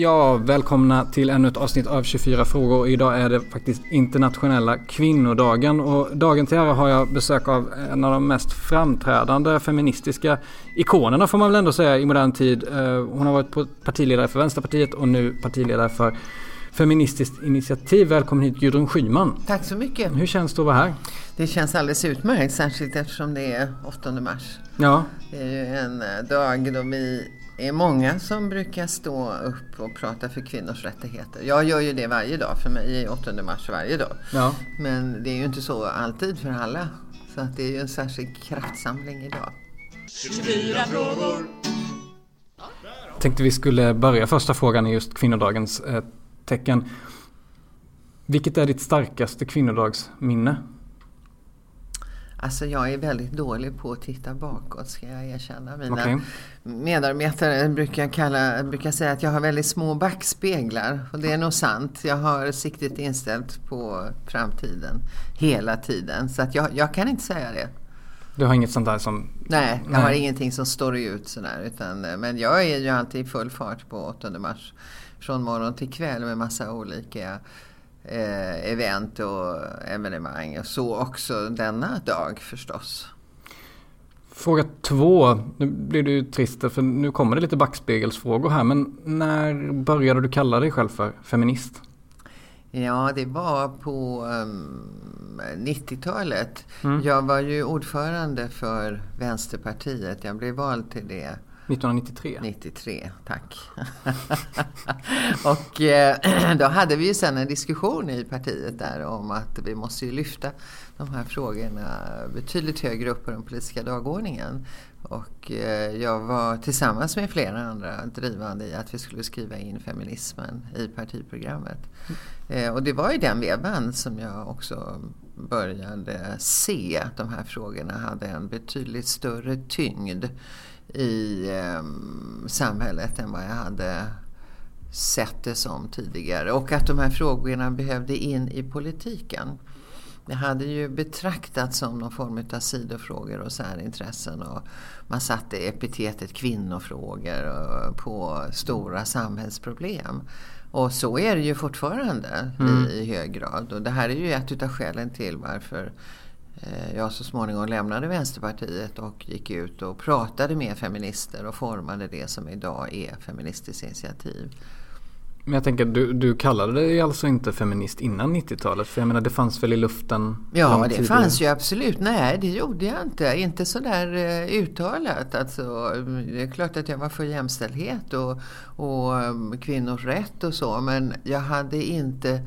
Ja, välkomna till ännu ett avsnitt av 24 frågor. Idag är det faktiskt internationella kvinnodagen och dagen till ära har jag besök av en av de mest framträdande feministiska ikonerna får man väl ändå säga i modern tid. Eh, hon har varit partiledare för Vänsterpartiet och nu partiledare för Feministiskt initiativ. Välkommen hit Gudrun Schyman. Tack så mycket. Hur känns det att vara här? Det känns alldeles utmärkt, särskilt eftersom det är 8 mars. Ja. Det är ju en eh, dag då vi är många som brukar stå upp och prata för kvinnors rättigheter. Jag gör ju det varje dag, för mig är 8 mars varje dag. Ja. Men det är ju inte så alltid för alla. Så att det är ju en särskild kraftsamling idag. 24 frågor. Tänkte vi skulle börja första frågan i just kvinnodagens eh, tecken. Vilket är ditt starkaste kvinnodagsminne? Alltså jag är väldigt dålig på att titta bakåt ska jag erkänna. Mina okay. medarbetare brukar, kalla, brukar säga att jag har väldigt små backspeglar. Och det är nog sant. Jag har siktet inställt på framtiden hela tiden. Så att jag, jag kan inte säga det. Du har inget sånt där som... Nej, jag Nej. har ingenting som står ut sådär. Utan, men jag är ju alltid i full fart på 8 mars. Från morgon till kväll med massa olika eh, event och evenemang. Och så också denna dag förstås. Fråga två. Nu blir du trist för nu kommer det lite backspegelsfrågor här. Men när började du kalla dig själv för feminist? Ja, det var på um, 90-talet. Mm. Jag var ju ordförande för Vänsterpartiet. Jag blev vald till det 1993? 93, tack. och eh, då hade vi ju sen en diskussion i partiet där om att vi måste ju lyfta de här frågorna betydligt högre upp på den politiska dagordningen. Och eh, jag var tillsammans med flera andra drivande i att vi skulle skriva in feminismen i partiprogrammet. Mm. Eh, och det var i den vevan som jag också började se att de här frågorna hade en betydligt större tyngd i eh, samhället än vad jag hade sett det som tidigare. Och att de här frågorna behövde in i politiken. Det hade ju betraktats som någon form av sidofrågor och särintressen. Och man satte epitetet kvinnofrågor på stora samhällsproblem. Och så är det ju fortfarande mm. i, i hög grad. Och det här är ju ett av skälen till varför Eh, jag så småningom lämnade Vänsterpartiet och gick ut och pratade med feminister och formade det som idag är Feministiskt initiativ. Men jag tänker, du, du kallade dig alltså inte feminist innan 90-talet? För jag menar, det fanns väl i luften? Ja, det fanns ju absolut. Nej, det gjorde jag inte. Inte sådär uh, uttalat. Alltså, det är klart att jag var för jämställdhet och, och um, kvinnors rätt och så. Men jag hade inte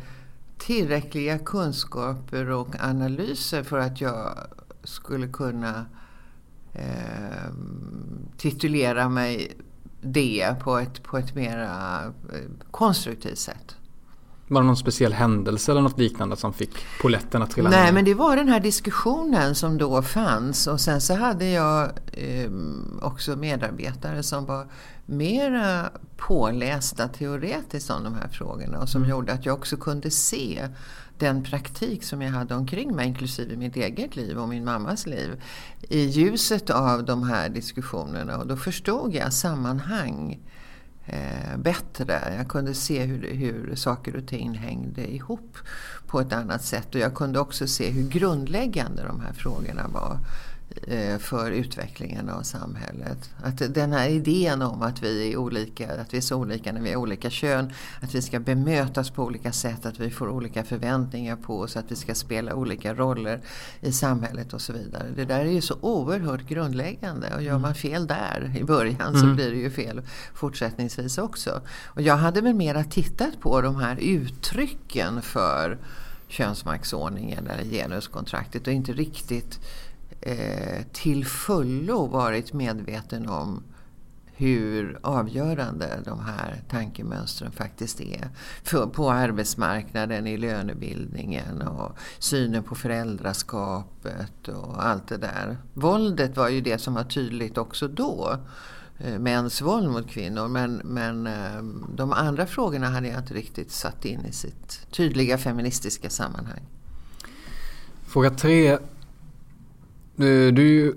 tillräckliga kunskaper och analyser för att jag skulle kunna eh, titulera mig det på ett, på ett mera eh, konstruktivt sätt. Var det någon speciell händelse eller något liknande som fick poletten att trilla Nej, ner? men det var den här diskussionen som då fanns och sen så hade jag eh, också medarbetare som var mera pålästa teoretiskt om de här frågorna och som mm. gjorde att jag också kunde se den praktik som jag hade omkring mig, inklusive mitt eget liv och min mammas liv, i ljuset av de här diskussionerna. Och då förstod jag sammanhang eh, bättre. Jag kunde se hur, hur saker och ting hängde ihop på ett annat sätt. Och jag kunde också se hur grundläggande de här frågorna var Eh, för utvecklingen av samhället. Att den här idén om att vi är olika, att vi är så olika när vi är olika kön, att vi ska bemötas på olika sätt, att vi får olika förväntningar på oss, att vi ska spela olika roller i samhället och så vidare. Det där är ju så oerhört grundläggande och gör man mm. fel där i början så mm. blir det ju fel fortsättningsvis också. Och jag hade väl mera tittat på de här uttrycken för könsmaktsordningen eller genuskontraktet och inte riktigt eh, till fullo varit medveten om hur avgörande de här tankemönstren faktiskt är. För, på arbetsmarknaden, i lönebildningen och synen på föräldraskapet och allt det där. Våldet var ju det som var tydligt också då. Eh, mäns våld mot kvinnor. Men, men eh, de andra frågorna hade jag inte riktigt satt in i sitt tydliga feministiska sammanhang. Fråga tre. Du, du är ju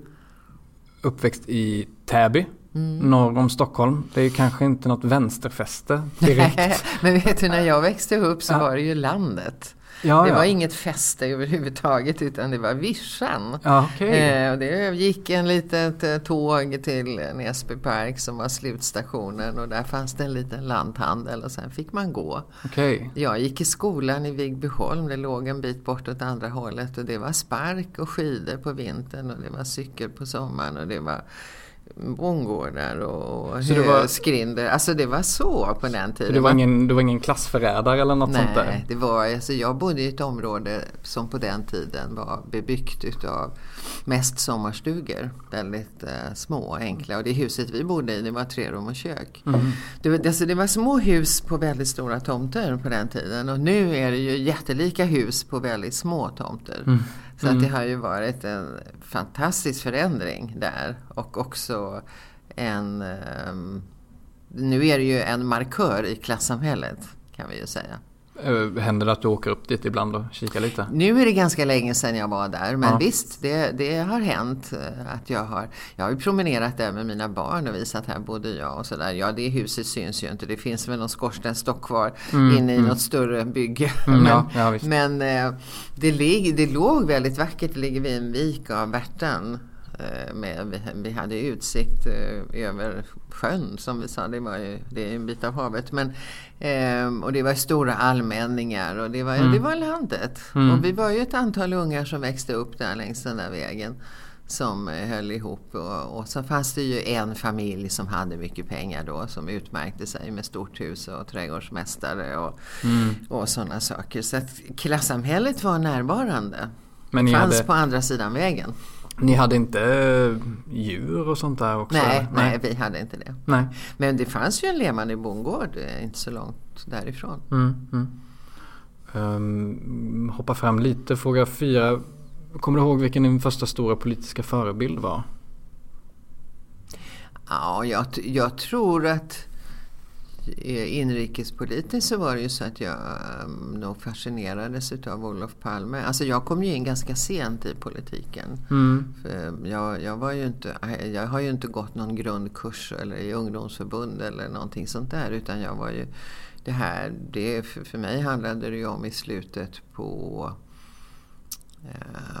uppväxt i Täby. Mm. Norr om Stockholm. Det är kanske inte något vänsterfäste direkt. men vet du, när jag växte upp så ja. var det ju landet. Ja, det ja. var inget fäste överhuvudtaget utan det var vischan. Ja, okay. eh, det gick en litet eh, tåg till Näsby Park som var slutstationen och där fanns det en liten lanthandel och sen fick man gå. Okay. Jag gick i skolan i Vigbyholm, det låg en bit bort åt andra hållet och det var spark och skidor på vintern och det var cykel på sommaren och det var bondgårdar och höskrinder. Alltså det var så på den tiden. Du var ingen, du var ingen klassförrädare eller något Nej, sånt där? Nej, det var, alltså jag bodde i ett område som på den tiden var bebyggt utav mest sommarstugor. Väldigt eh, små, enkla. Och det huset vi bodde i, det var tre rum och kök. Mm. Det, alltså det var små hus på väldigt stora tomter på den tiden. Och nu är det ju jättelika hus på väldigt små tomter. Mm. Så mm. att det har ju varit en fantastisk förändring där. Och också en... Um, nu är det ju en markör i klassamhället kan vi ju säga. Eh, händer det att du åker upp dit ibland och kikar lite? Nu är det ganska länge sedan jag var där. Men ja. visst, det, det, har hänt eh, att jag har... Jag har ju promenerat där med mina barn och visat här bodde jag och sådär. Ja, det huset syns ju inte. Det finns väl någon skorstenstock kvar mm, inne i mm. något större bygge. Mm, men, ja, ja, men eh, det, lig, det låg väldigt vackert. Det ligger vid en vik av Värtan. Med, vi hade utsikt över sjön som vi sa. Det, var ju, det är en bit av havet. Men Ehm, och det var stora allmänningar och det var, mm. det var landet. Mm. Och vi var ju ett antal ungar som växte upp där längs den där vägen som eh, höll ihop. Och, och så fanns det ju en familj som hade mycket pengar då som utmärkte sig med stort hus och trädgårdsmästare och, mm. och sådana saker. Så att klassamhället var närvarande. Men ni fanns hade... på andra sidan vägen. Ni hade inte eh, djur och sånt där också? Nej, nej, vi hade inte det. Nej. Men det fanns ju en levande bondgård eh, inte så långt därifrån. Mm, mm. Um, hoppa fram lite, fråga fyra. Kommer du ihåg vilken din första stora politiska förebild var? Ja, jag, jag tror att inrikespolitiskt så var det ju så att jag um, nog fascinerades av Olof Palme. Alltså jag kom ju in ganska sent i politiken. Mm. Jag, jag, var ju inte, jag har ju inte gått någon grundkurs eller i ungdomsförbund eller någonting sånt där. Utan jag var ju, det här, det, för mig handlade det ju om i slutet på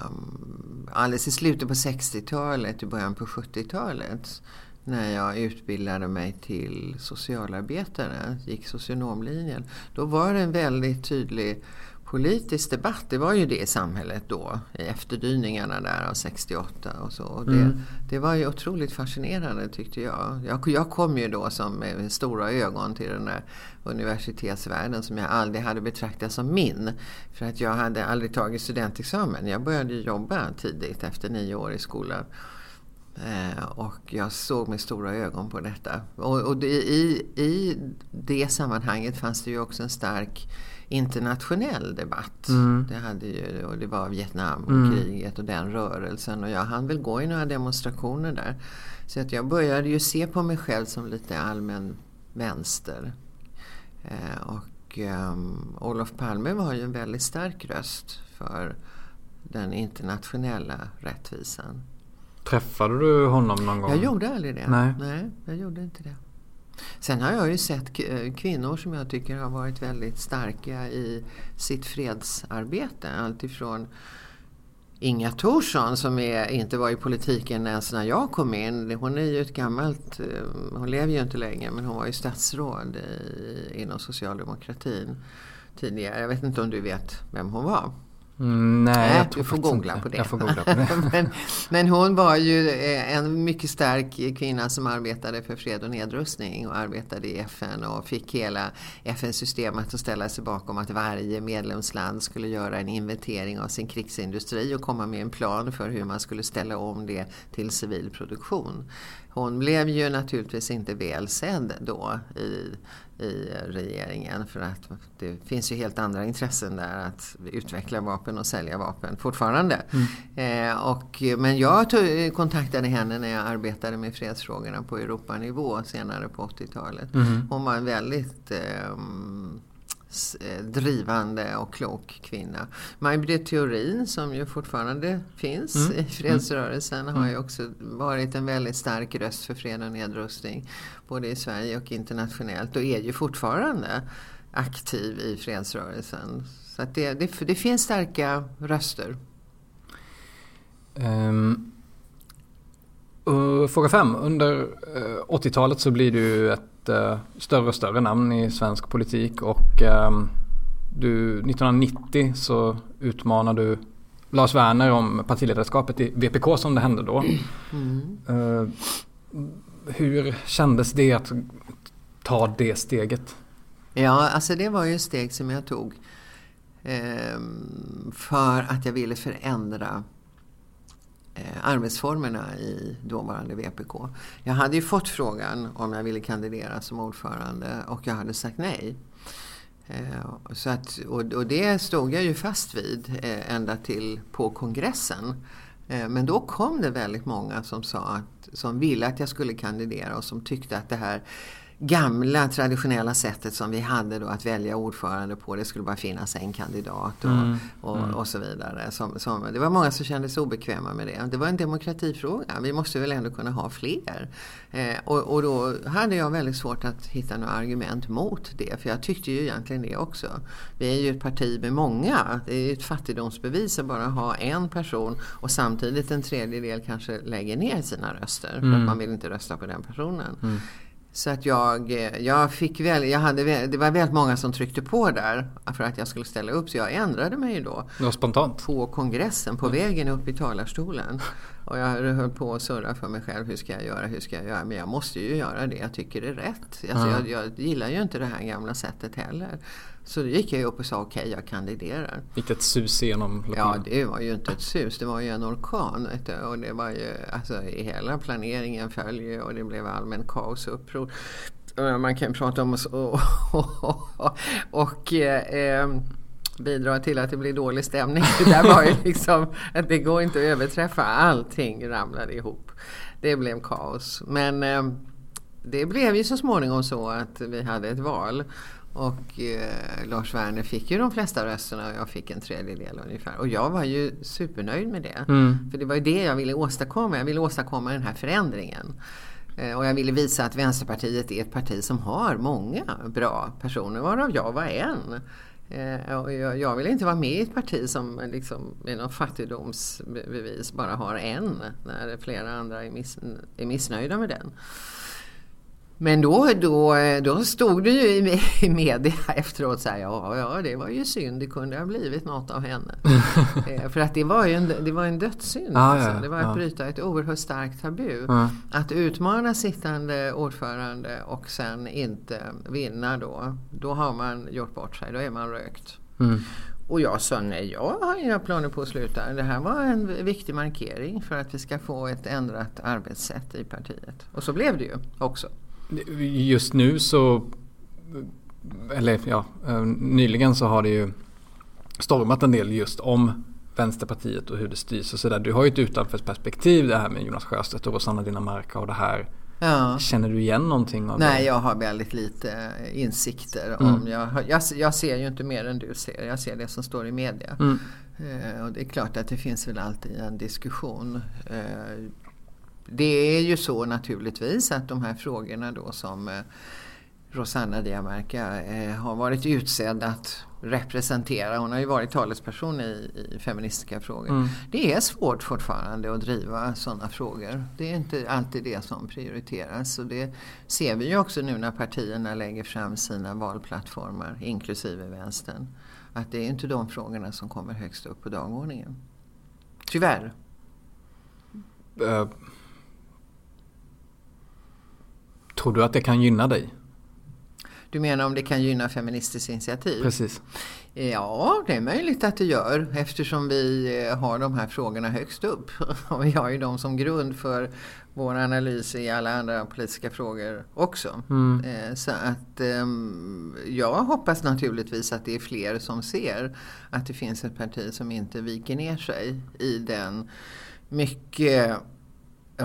um, alldeles i slutet på 60-talet, i början på 70-talet när jag utbildade mig till socialarbetare, gick socionomlinjen. Då var det en väldigt tydlig politisk debatt. Det var ju det i samhället då, i efterdyningarna där av 68 och så. Och det, mm. det var ju otroligt fascinerande tyckte jag. jag. Jag kom ju då som med stora ögon till den där universitetsvärlden som jag aldrig hade betraktat som min. För att jag hade aldrig tagit studentexamen. Jag började jobba tidigt efter nio år i skolan. Eh, och jag såg med stora ögon på detta. Och, och det, i, i det sammanhanget fanns det ju också en stark internationell debatt. Mm. Det, hade ju, och det var Vietnamkriget mm. och den rörelsen. Och jag hann väl gå i några demonstrationer där. Så att jag började ju se på mig själv som lite allmän vänster. Eh, och um, Olof Palme var ju en väldigt stark röst för den internationella rättvisan. Träffade du honom någon gång? Jag gjorde aldrig det. Nej, Nej jag gjorde inte det. Sen har jag ju sett eh, kvinnor som jag tycker har varit väldigt starka i sitt fredsarbete. Alltifrån Inga Thorsson som är, inte var i politiken ens när jag kom in. Hon är ju ett gammalt, eh, hon lever ju inte längre men hon var ju statsråd i, inom socialdemokratin tidigare. Jag vet inte om du vet vem hon var? Mm, nej, Nej, du får googla inte. på det. Jag får googla på det. men, men hon var ju eh, en mycket stark kvinna som arbetade för fred och nedrustning och arbetade i FN och fick hela FN-systemet att ställa sig bakom att varje medlemsland skulle göra en inventering av sin krigsindustri och komma med en plan för hur man skulle ställa om det till civil produktion. Hon blev ju naturligtvis inte väl sedd då i, i regeringen för att det finns ju helt andra intressen där att utveckla vapen och sälja vapen fortfarande. Mm. Eh, och, men jag tog, kontaktade henne när jag arbetade med fredsfrågorna på Europanivå senare på 80-talet. Mm. Hon var en väldigt eh, drivande och klok kvinna. Maj-Britt Theorin som ju fortfarande finns mm. i fredsrörelsen har ju också varit en väldigt stark röst för fred och nedrustning. Både i Sverige och internationellt och är ju fortfarande aktiv i fredsrörelsen. Så det, det, det, finns starka röster. Um, fråga fem. Under uh, 80-talet så blir du ett uh, större och större namn i svensk politik och um, du, 1990 så utmanar du Lars Werner om partiledarskapet i VPK som det hände då. Mm. Uh, hur kändes det att ta det steget? Ja, alltså det var ju ett steg som jag tog eh, för att jag ville förändra eh, arbetsformerna i dåvarande VPK. Jag hade ju fått frågan om jag ville kandidera som ordförande och jag hade sagt nej. Eh, så att, och, och, det stod jag ju fast vid eh, ända till på kongressen. Eh, men då kom det väldigt många som sa att, som ville att jag skulle kandidera och som tyckte att det här gamla traditionella sättet som vi hade då att välja ordförande på. Det skulle bara finnas en kandidat och, mm. och, mm. och, så vidare. Som, som, det var många som kände sig obekväma med det. Det var en demokratifråga. Vi måste väl ändå kunna ha fler. Eh, och, och, då hade jag väldigt svårt att hitta några argument mot det. För jag tyckte ju egentligen det också. Vi är ju ett parti med många. Det är ju ett fattigdomsbevis att bara ha en person och samtidigt en tredjedel kanske lägger ner sina röster. För att mm. man vill inte rösta på den personen. Mm. Så att jag, jag fick väl, jag hade, det var väldigt många som tryckte på där för att jag skulle ställa upp. Så jag ändrade mig då. Det var spontant? På kongressen, på mm. vägen upp i talarstolen. Och jag höll på att surra för mig själv. Hur ska jag göra? Hur ska jag göra? Men jag måste ju göra det jag tycker är rätt. Alltså mm. jag, jag gillar ju inte det här gamla sättet heller. Så då gick jag upp och sa okej, okay, jag kandiderar. Gick det ett sus genom lokalen? Ja, det var ju inte ett sus. Det var ju en orkan. Och det var ju, alltså hela planeringen föll ju och det blev allmän kaos och uppror. Man kan prata om och, och, och, och eh, bidra till att det blir dålig stämning. Det där var ju liksom, att det går inte att överträffa. Allting ramlade ihop. Det blev kaos. Men eh, det blev ju så småningom så att vi hade ett val. Och eh, Lars Werner fick ju de flesta rösterna och jag fick en tredjedel ungefär. Och jag var ju supernöjd med det. Mm. För det var ju det jag ville åstadkomma. Jag ville åstadkomma den här förändringen. Eh, och jag ville visa att Vänsterpartiet är ett parti som har många bra personer, varav jag var en. Eh, jag, vill inte vara med i ett parti som liksom med någon fattigdomsbevis bara har en, när flera andra är missnöjda med den. Men då, då, då stod det ju i, i media efteråt så här, ja, ja, det var ju synd, det kunde ha blivit något av henne. eh, för att det var ju en, det var en dödssynd. Ah, alltså. ja, det var att ja. bryta ett oerhört starkt tabu. Ah. Att utmana sittande ordförande och sen inte vinna då, då har man gjort bort sig, då är man rökt. Mm. Och jag sa nej, jag har inga planer på att sluta. Det här var en viktig markering för att vi ska få ett ändrat arbetssätt i partiet. Och så blev det ju också. Just nu så, eller ja, eh, nyligen så har det ju stormat en del just om Vänsterpartiet och hur det styrs och sådär. Du har ju ett utanförsperspektiv det här med Jonas Sjöstedt och Rosanna Dinamarca och det här. Ja. Känner du igen någonting av Nej, det? jag har väldigt lite insikter. Om mm. jag, jag, jag, ser ju inte mer än du ser. Jag ser det som står i media. Mm. Eh, och det är klart att det finns väl alltid en diskussion. Eh, det är ju så naturligtvis att de här frågorna då som eh, Rosanna Diamarca eh, har varit utsedd att representera. Hon har ju varit talesperson i, i feministiska frågor. Mm. Det är svårt fortfarande att driva sådana frågor. Det är inte alltid det som prioriteras. Och det ser vi ju också nu när partierna lägger fram sina valplattformar, inklusive vänstern. att det är inte de frågorna som kommer högst upp på dagordningen. Tyvärr. Uh, tror du att det kan gynna dig? Du menar om det kan gynna Feministiskt initiativ? Precis. Ja, det är möjligt att det gör eftersom vi eh, har de här frågorna högst upp. Och vi har ju dem som grund för vår analys i alla andra politiska frågor också. Mm. Eh, så att ehm, jag hoppas naturligtvis att det är fler som ser att det finns ett parti som inte viker ner sig i den mycket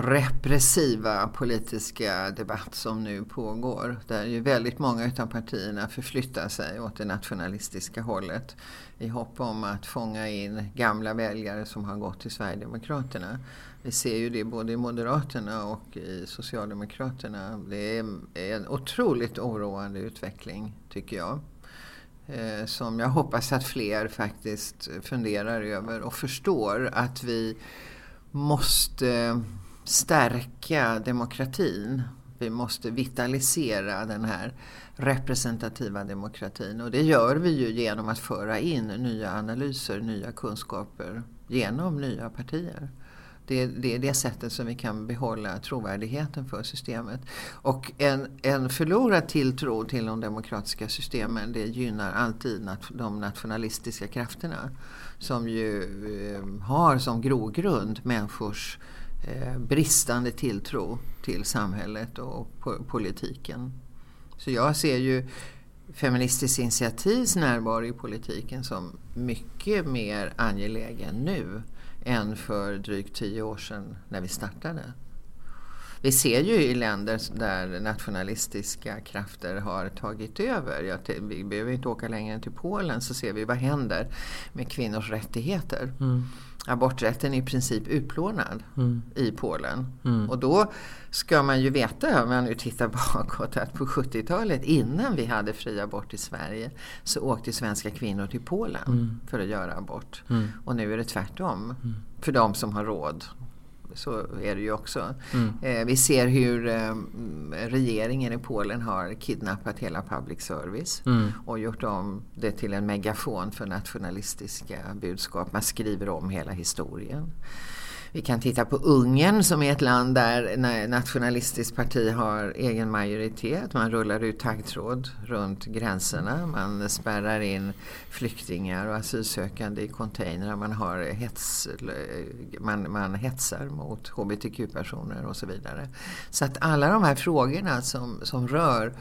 repressiva politiska debatt som nu pågår. Där ju väldigt många av partierna förflyttar sig åt det nationalistiska hållet i hopp om att fånga in gamla väljare som har gått till Sverigedemokraterna. Vi ser ju det både i Moderaterna och i Socialdemokraterna. Det är en otroligt oroande utveckling tycker jag. Eh, som jag hoppas att fler faktiskt funderar över och förstår att vi måste stärka demokratin. Vi måste vitalisera den här representativa demokratin och det gör vi ju genom att föra in nya analyser, nya kunskaper genom nya partier. Det, det, är det sättet som vi kan behålla trovärdigheten för systemet. Och en, en förlorad tilltro till de demokratiska systemen det gynnar alltid nat de nationalistiska krafterna. Som ju eh, har som grogrund människors eh, Eh, bristande tilltro till samhället och po politiken. Så jag ser ju Feministiskt initiativs närvaro i politiken som mycket mer angelägen nu än för drygt tio år sedan när vi startade. Vi ser ju i länder där nationalistiska krafter har tagit över, vi behöver inte åka längre än till Polen, så ser vi vad händer med kvinnors rättigheter. Mm aborträtten är i princip utplånad mm. i Polen. Mm. Och då ska man ju veta, om man nu tittar bakåt, att på 70-talet innan vi hade fri abort i Sverige så åkte svenska kvinnor till Polen mm. för att göra abort. Mm. Och nu är det tvärtom. Mm. För de som har råd så är det ju också. Mm. Eh, vi ser hur eh, regeringen i Polen har kidnappat hela public service mm. och gjort om det till en megafon för nationalistiska budskap. Man skriver om hela historien. Vi kan titta på Ungern som är ett land där nationalistiskt parti har egen majoritet. Man rullar ut taggtråd runt gränserna. Man spärrar in flyktingar och asylsökande i containrar. Man, har hets, man, man hetsar mot hbtq-personer och så vidare. Så att alla de här frågorna som, som rör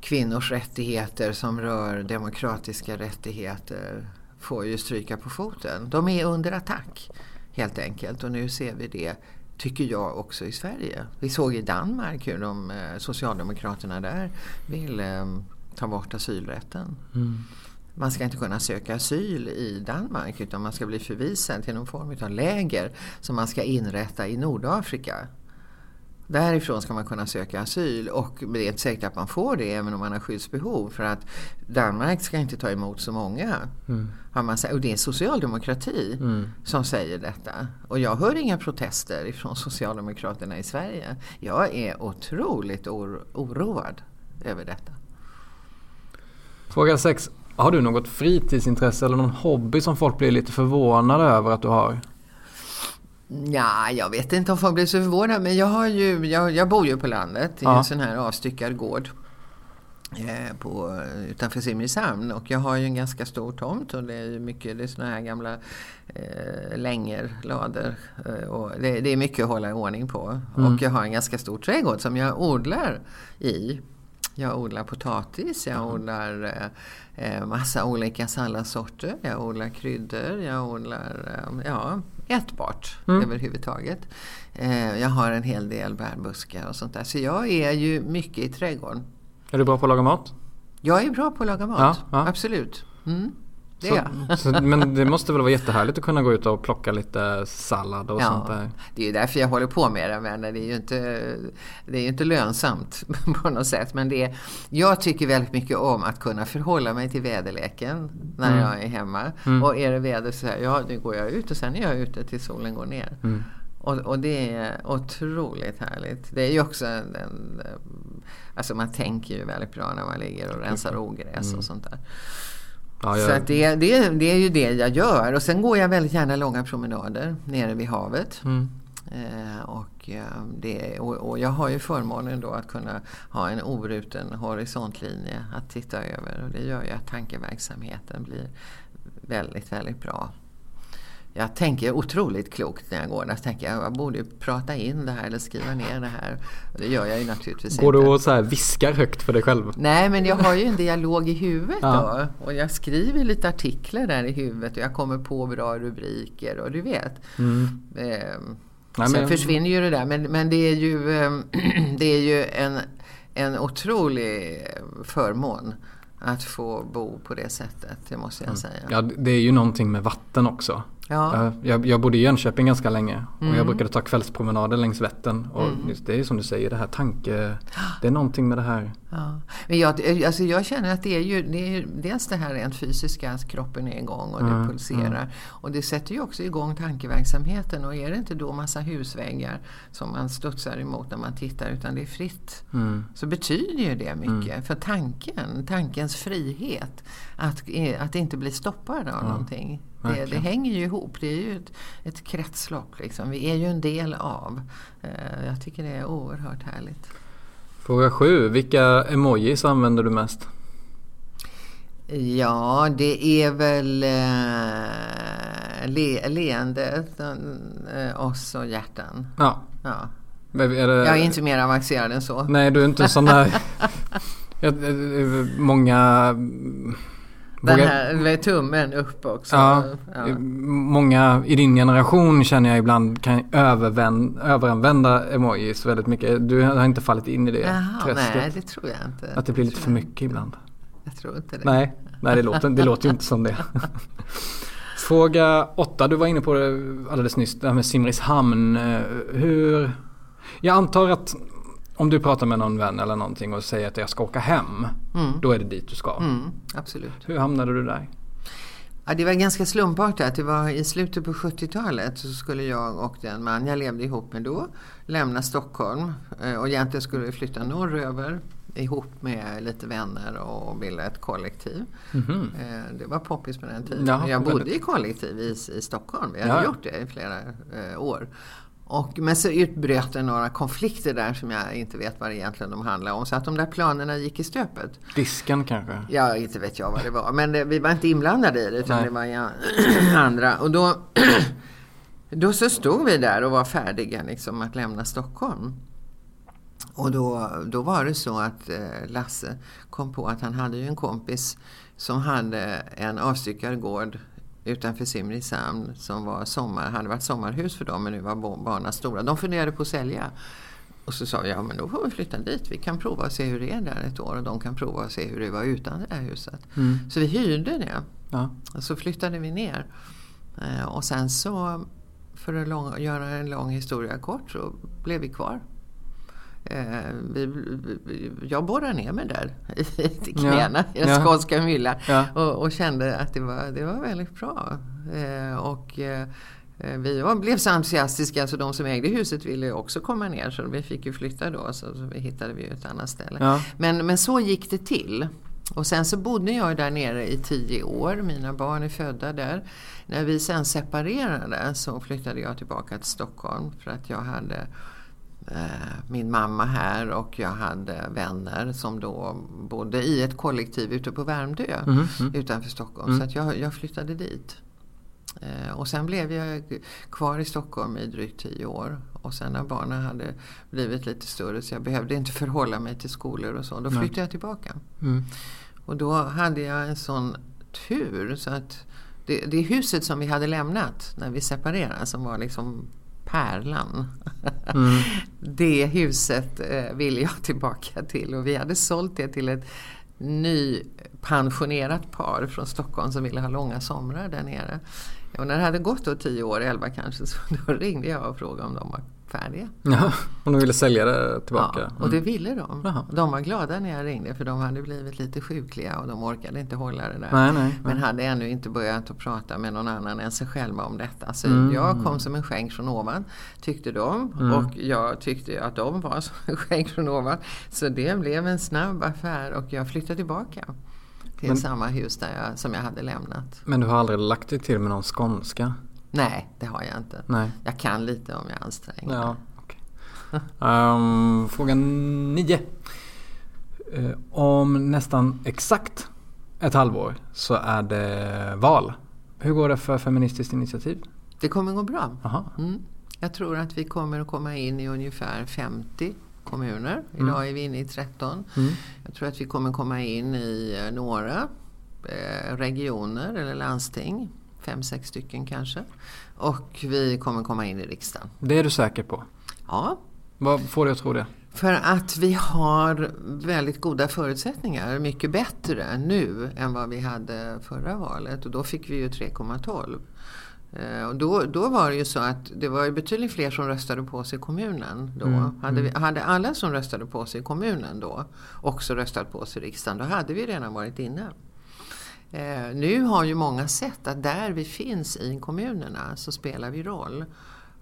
kvinnors rättigheter, som rör demokratiska rättigheter får ju stryka på foten. De är under attack helt enkelt. Och nu ser vi det, tycker jag, också i Sverige. Vi såg i Danmark hur de, eh, Socialdemokraterna där vill eh, ta bort asylrätten. Mm. Man ska inte kunna söka asyl i Danmark utan man ska bli förvisad till någon form av läger som man ska inrätta i Nordafrika. Därifrån ska man kunna söka asyl och det är inte säkert att man får det även om man har skyddsbehov för att Danmark ska inte ta emot så många. Mm. Har man, och det är socialdemokrati mm. som säger detta. Och jag hör inga protester ifrån Socialdemokraterna i Sverige. Jag är otroligt or oroad över detta. Fråga 6. Har du något fritidsintresse eller någon hobby som folk blir lite förvånade över att du har? Ja, jag vet inte om folk blir så förvånade men jag, har ju, jag, jag bor ju på landet i ja. en sån här avstyckad gård eh, på, utanför Simrishamn och jag har ju en ganska stor tomt och det är ju mycket, det är såna här gamla eh, länger, eh, och det, det, är mycket att hålla ordning på. Mm. Och jag har en ganska stor trädgård som jag odlar i. Jag odlar potatis, jag mm. odlar eh, eh, massa olika salladssorter, jag odlar kryddor, jag odlar eh, ja, ätbart mm. överhuvudtaget. Eh, jag har en hel del bärbuskar och sånt där. Så jag är ju mycket i trädgården. Är du bra på att laga mat? Jag är bra på att laga mat, ja, ja. absolut. Mm. Det så, så, men det måste väl vara jättehärligt att kunna gå ut och plocka lite sallad och ja, sånt där. Det är ju därför jag håller på med det. Men det är ju inte, det är inte lönsamt på något sätt. Men det är, jag tycker väldigt mycket om att kunna förhålla mig till väderleken när mm. jag är hemma. Mm. Och är det väder så här, ja nu går jag ut och sen är jag ute tills solen går ner. Mm. Och, och, det är otroligt härligt. Det är ju också en, en, Alltså man tänker ju väldigt bra när man ligger och rensar ogräs och mm. sånt där. Ja, Så jag, att det, det, det är ju det jag gör. Och sen går jag väldigt gärna långa promenader nere vid havet. mm. Eh, och, eh, det, och, och jag har ju förmånen då att kunna ha en oruten horisontlinje att titta över. Och det gör ju att tankeverksamheten blir väldigt, väldigt bra. Jag tänker otroligt klokt när jag går där. Så tänker jag, jag borde ju prata in det här eller skriva ner det här. Och det gör jag ju naturligtvis Går inte. du och så viskar högt för dig själv? Nej, men jag har ju en dialog i huvudet Ja. då. Och jag skriver lite artiklar där i huvudet och jag kommer på bra rubriker och du vet. Mm. Ehm, Nej, Sen men- försvinner ju det där men, men det är ju, ehm, det är ju en, en otrolig förmån att få bo på det sättet, det måste jag säga. Ja, det är ju någonting med vatten också. Ja. Eh, Jag, jag bodde i Jönköping ganska länge och Mm. jag brukade ta kvällspromenader längs Vättern. Och just det är som du säger, det här tanke... Det är någonting med det här. Ja. Men jag, alltså jag känner att det är ju, det är dels det här rent fysiska, att kroppen är igång och det Mm, pulserar. Och det sätter ju också igång tankeverksamheten och är det inte då massa husväggar som man studsar emot när man tittar utan det är fritt. Mm. Så betyder ju det mycket för tanken, tankens frihet. Att, att inte bli stoppad av någonting. Det, det hänger ju ihop, det är ju ett, ett kretslopp liksom. Vi är ju en del av. Eh, Jag tycker det är oerhört härligt. Fråga sju. Vilka emojis använder du mest? Ja, det är väl eh, le, leendet, eh, oss och hjärtan. Ja. Ja. Är det, Jag är inte mer avancerad än så. Nej, du är inte sån där... Jag- eh, Många... Den här med tummen upp också. Ja, Ja. många i din generation känner jag ibland kan övervän, överanvända emojis väldigt mycket. Du har inte fallit in i det Jaha, träsket? nej, det tror jag inte. Att det blir lite för mycket ibland? Jag tror inte det. Nej, nej det, låter, det låter ju inte som det. Fråga åtta, du var inne på det alldeles nyss, det här med Simrishamn. Hur... Jag antar att om du pratar med någon vän eller någonting och säger att jag ska åka hem, Mm. då är det dit du ska. Mm, absolut. Hur hamnade du där? Ja, det var ganska slumpartat. Det var i slutet på 70-talet så skulle jag och den man jag levde ihop med då lämna Stockholm. Eh, Och egentligen skulle vi flytta norröver ihop med lite vänner och bilda ett kollektiv. Mhm. Eh, Det var poppis på den tiden. Ja, jag bodde i kollektiv i, i Stockholm. Vi hade Ja. gjort det i flera eh, år. Och, men så utbröt det några konflikter där som jag inte vet vad det egentligen de handlar om. Så att de där planerna gick i stöpet. Disken kanske? Ja, inte vet jag vad det var. Men det, vi var inte inblandade i det utan Nej. det var andra. Och då, då så stod vi där och var färdiga liksom att lämna Stockholm. Och då, då var det så att eh, Lasse kom på att han hade ju en kompis som hade en avstyckad gård utanför Simrishamn som var sommar, hade varit sommarhus för dem men nu var barnen stora. De funderade på att sälja. Och så sa vi, ja men då får vi flytta dit. Vi kan prova och se hur det är där ett år och de kan prova och se hur det var utan det där huset. Mm. Så vi hyrde det. Ja. Och så flyttade vi ner. Eh, och sen så, för att lång, göra en lång historia kort, så blev vi kvar. Eh, vi, vi, jag borrade ner mig där i knäna i den Ja. skånska myllan Ja. och, och kände att det var, det var väldigt bra. Eh, och eh, vi blev så entusiastiska så de som ägde huset ville också komma ner så vi fick ju flytta då så, så vi hittade vi ett annat ställe. Ja. Men, men så gick det till. Och sen så bodde jag där nere i tio år. Mina barn är födda där. När vi sen separerade så flyttade jag tillbaka till Stockholm för att jag hade min mamma här och jag hade vänner som då bodde i ett kollektiv ute på Värmdö Mhm, mm. utanför Stockholm. Så att jag, jag flyttade dit. Eh, och sen blev jag kvar i Stockholm i drygt tio år. Och sen när barnen hade blivit lite större så jag behövde inte förhålla mig till skolor och så. Då Nej. flyttade jag tillbaka. Mm. Och då hade jag en sån tur så att det, det huset som vi hade lämnat när vi separerade som var liksom pärlan. Mm. Det huset eh, ville jag tillbaka till och vi hade sålt det till ett nypensionerat par från Stockholm som ville ha långa somrar där nere. Och när det hade gått då 10 år, 11 kanske, så då ringde jag och frågade om de var färdiga. Ja, och de ville sälja det tillbaka. Ja, och det ville de. Jaha. De var glada när jag ringde för de hade blivit lite sjukliga och de orkade inte hålla det där. Nej, nej. Men hade ännu inte börjat att prata med någon annan än sig själva om detta. Så Mm. jag kom som en skänk från ovan, tyckte de. Mm. Och jag tyckte att de var som en skänk från ovan. Så det blev en snabb affär och jag flyttade tillbaka. till men, samma hus där jag, som jag hade lämnat. Men du har aldrig lagt dig till med någon skånska? Nej, det har jag inte. Nej. Jag kan lite om jag anstränger. Ja, okay. um, fråga nio. Uh, om nästan exakt ett halvår så är det val. Hur går det för Feministiskt initiativ? Det kommer gå bra. Mm. Jag tror att vi kommer att komma in i ungefär 50 kommuner. Idag mm. är vi inne i 13. Mm. Jag tror att vi kommer komma in i eh, några eh, regioner eller landsting. Fem, sex stycken kanske. Och vi kommer komma in i riksdagen. Det är du säker på? Ja. Vad får dig att tro det? För att vi har väldigt goda förutsättningar, mycket bättre nu än vad vi hade förra valet och då fick vi ju 3,12. Eh, och då, då var det ju så att det var betydligt fler som röstade på sig i kommunen då. Mm, hade, vi, mm. hade alla som röstade på sig i kommunen då också röstat på sig i riksdagen, då hade vi redan varit inne. Eh, nu har ju många sett att där vi finns i kommunerna så spelar vi roll.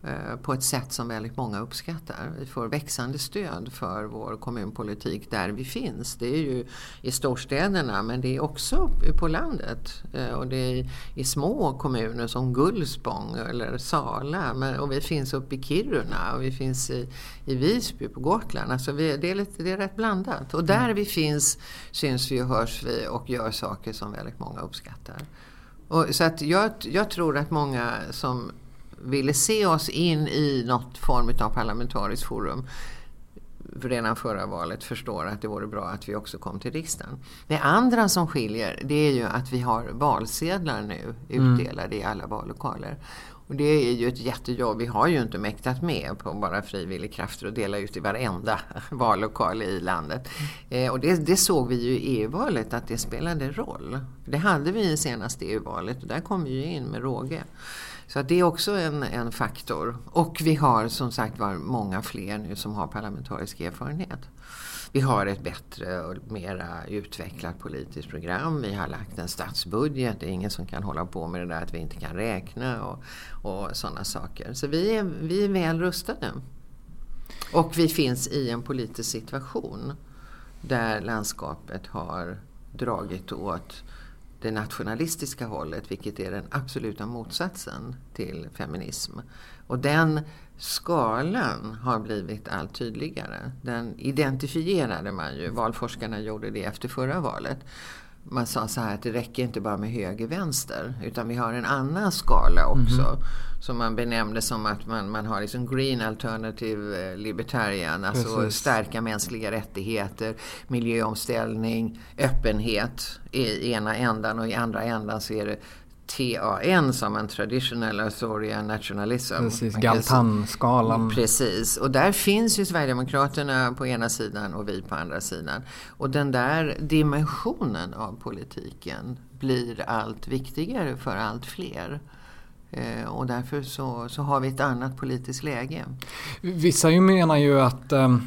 Eh, på ett sätt som väldigt många uppskattar. Vi får växande stöd för vår kommunpolitik där vi finns. Det är ju i storstäderna men det är också på landet. Eh, och det är i små kommuner som Gullspång eller Sala. Och vi finns uppe i Kiruna och vi finns i, i Visby på Gotland. Alltså vi, det, är lite, det är rätt blandat. Och där mm. vi finns syns vi och hörs vi och gör saker som väldigt många uppskattar. Och, så att jag, jag tror att många som ville se oss in i något form av parlamentariskt forum redan förra valet förstår att det vore bra att vi också kom till riksdagen. Det andra som skiljer det är ju att vi har valsedlar nu utdelade mm. i alla vallokaler. Och det är ju ett jättejobb. Vi har ju inte mäktat med på bara frivillig krafter att dela ut i varenda vallokal i landet. Eh, och det, det, såg vi ju i EU-valet att det spelade roll. Det hade vi i senaste EU-valet och där kom vi ju in med råge. Så det är också en, en faktor. Och vi har som sagt var många fler nu som har parlamentarisk erfarenhet. Vi har ett bättre och mera utvecklat politiskt program. Vi har lagt en statsbudget. Det är ingen som kan hålla på med det där att vi inte kan räkna och, och sådana saker. Så vi är, vi är väl rustade. Och vi finns i en politisk situation där landskapet har dragit åt det nationalistiska hållet, vilket är den absoluta motsatsen till feminism. Och den skalan har blivit allt tydligare. Den identifierade man ju, valforskarna gjorde det efter förra valet. Man sa så här att det räcker inte bara med höger-vänster utan vi har en annan skala också. Mm -hmm som man benämnde som att man, man har liksom green alternative eh, libertarian, alltså Precis. stärka mänskliga rättigheter, miljöomställning, öppenhet i ena ändan och i andra ändan så är det TAN som en traditional authoritarian nationalism. Precis, Galtan-skalan. Precis, och där finns ju Sverigedemokraterna på ena sidan och vi på andra sidan. Och den där dimensionen av politiken blir allt viktigare för allt fler. Eh, och därför så, så har vi ett annat politiskt läge. Vissa ju menar ju att, eh,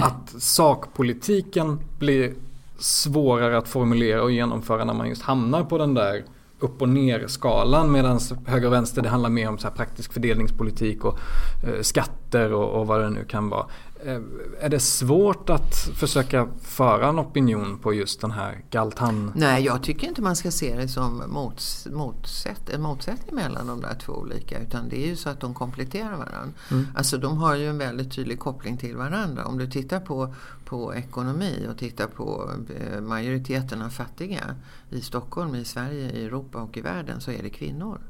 att sakpolitiken blir svårare att formulera och genomföra när man just hamnar på den där upp och ner-skalan medan höger och vänster det handlar mer om så praktisk fördelningspolitik och eh, skatter och, och, vad det nu kan vara. Eh, är det svårt att försöka föra en opinion på just den här Galtan? Nej, jag tycker inte man ska se det som mots, motsätt, en motsättning mellan de där två olika. Utan det är ju så att de kompletterar varandra. Mm. Alltså de har ju en väldigt tydlig koppling till varandra. Om du tittar på, på ekonomi och tittar på eh, majoriteten av fattiga i Stockholm, i Sverige, i Europa och i världen så är det kvinnor.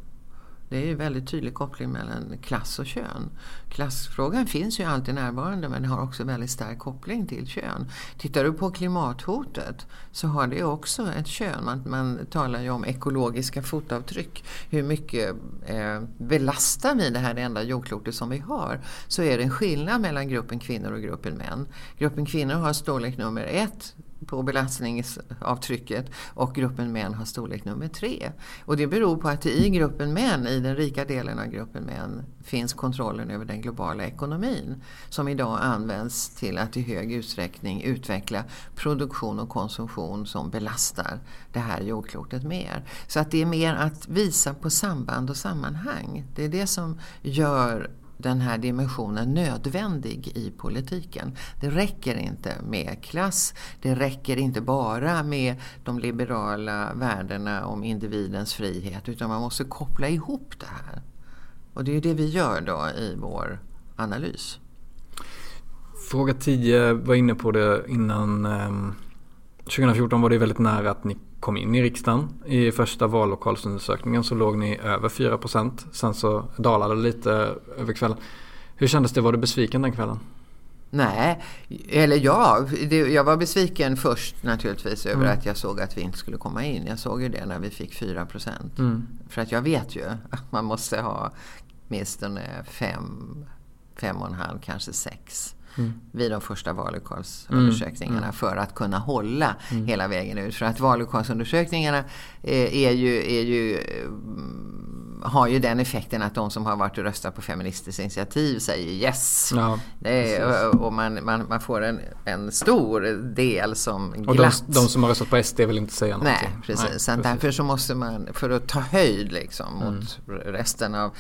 Det är en väldigt tydlig koppling mellan klass och kön. Klassfrågan finns ju alltid närvarande men har också väldigt stark koppling till kön. Tittar du på klimathotet så har det också ett kön. Man, man talar ju om ekologiska fotavtryck. Hur mycket eh, belastar vi det här enda jordklotet som vi har? Så är det en skillnad mellan gruppen kvinnor och gruppen män. Gruppen kvinnor har storlek nummer ett på belastningsavtrycket och gruppen män har storlek nummer tre. Och det beror på att i gruppen män, i den rika delen av gruppen män, finns kontrollen över den globala ekonomin som idag används till att i hög utsträckning utveckla produktion och konsumtion som belastar det här jordklotet mer. Så att det är mer att visa på samband och sammanhang. Det är det som gör den här dimensionen nödvändig i politiken. Det räcker inte med klass, det räcker inte bara med de liberala värdena om individens frihet utan man måste koppla ihop det här. Och det är det vi gör då i vår analys. Fråga 10 var inne på det innan. Ehm, 2014 var det väldigt nära att ni kom in i riksdagen. I första vallokalsundersökningen så låg ni över 4% Sen så dalade det lite över kvällen. Hur kändes det? Var du besviken den kvällen? Nej, eller ja, det, jag var besviken först naturligtvis över mm. att jag såg att vi inte skulle komma in. Jag såg ju det när vi fick 4 mm. För att jag vet ju att man måste ha åtminstone 5, 5,5 kanske 6 mm. vid de första vallokalsundersökningarna mm. för att kunna hålla mm. hela vägen ut. För att vallokalsundersökningarna eh, är ju, är ju, mm, har ju den effekten att de som har varit och röstat på Feministiskt initiativ säger yes. Ja, är, och man, man, man, får en, en stor del som glatt. Och de, de, som har röstat på SD vill inte säga någonting. Nej, precis. Nej, precis. därför så måste man, för att ta höjd liksom mot mm. resten av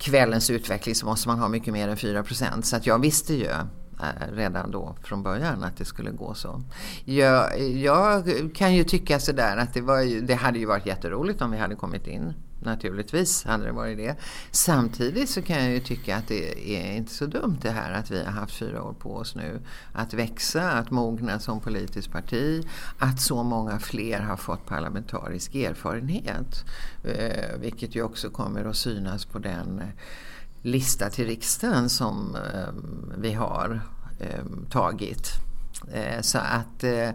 kvällens utveckling så måste man ha mycket mer än 4% Så att jag visste ju eh, redan då från början att det skulle gå så. Jag, jag kan ju tycka sådär att det, var, det hade ju varit jätteroligt om vi hade kommit in Naturligtvis hade det varit det. Samtidigt så kan jag ju tycka att det är inte så dumt det här att vi har haft fyra år på oss nu att växa, att mogna som politiskt parti, att så många fler har fått parlamentarisk erfarenhet. Eh, vilket ju också kommer att synas på den lista till riksdagen som eh, vi har eh, tagit. Eh, så att eh,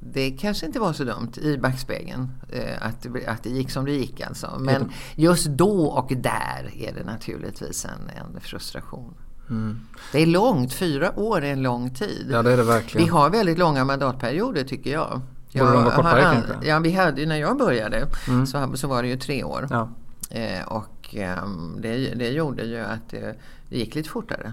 det kanske inte var så dumt i backspegeln eh, att, att det gick som det gick alltså. Men just då och där är det naturligtvis en, en frustration. Mm. Det är långt, fyra år är en lång tid. Ja det är det verkligen. Vi har väldigt långa mandatperioder tycker jag. Borde de vara kortare kanske? Ja, vi hade, när jag började mm. så, så var det ju tre år. Ja. Eh, och eh, det, det gjorde ju att det, det gick lite fortare.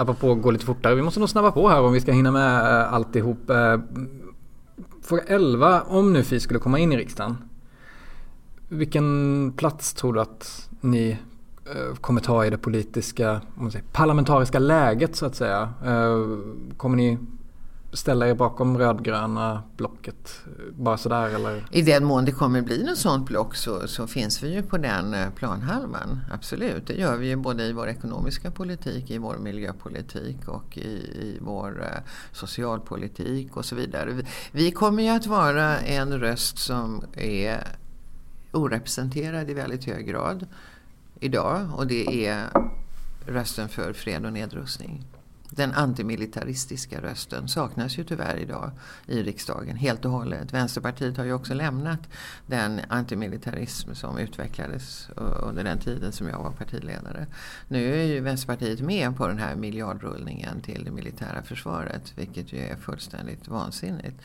Apropå gå lite fortare, vi måste nog snabba på här om vi ska hinna med eh, alltihop. Eh, fråga 11, om nu Fi skulle komma in i riksdagen. Vilken plats tror du att ni eh, kommer ta i det politiska, säger, parlamentariska läget så att säga? Kommer ni ställa er bakom rödgröna blocket bara sådär eller? I den mån det kommer bli något sådant block så, så, finns vi ju på den eh, planhalvan. Absolut, det gör vi ju både i vår ekonomiska politik, i vår miljöpolitik och i, i vår eh, socialpolitik och så vidare. Vi, vi kommer ju att vara en röst som är orepresenterad i väldigt hög grad idag och det är rösten för fred och nedrustning den antimilitaristiska rösten saknas ju tyvärr idag i riksdagen helt och hållet. Vänsterpartiet har ju också lämnat den antimilitarism som utvecklades under den tiden som jag var partiledare. Nu är ju Vänsterpartiet med på den här miljardrullningen till det militära försvaret vilket ju är fullständigt vansinnigt.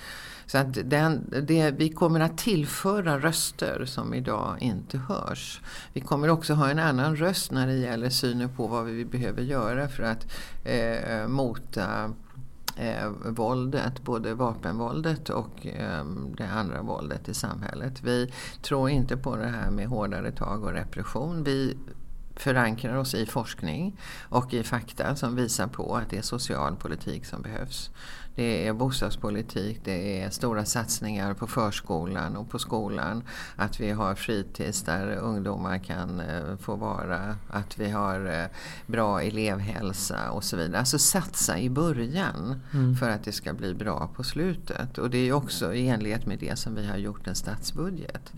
Så att den, det, vi kommer att tillföra röster som idag inte hörs. Vi kommer också ha en annan röst när det gäller synen på vad vi behöver göra för att eh, mota eh, våldet, både vapenvåldet och eh, det andra våldet i samhället. Vi tror inte på det här med hårdare tag och repression. Vi förankrar oss i forskning och i fakta som visar på att det är social politik som behövs. Det är bostadspolitik, det är stora satsningar på förskolan och på skolan. Att vi har fritids där ungdomar kan eh, få vara. Att vi har eh, bra elevhälsa och så vidare. Alltså satsa i början mm. för att det ska bli bra på slutet. Och det är också i enlighet med det som vi har gjort en statsbudget.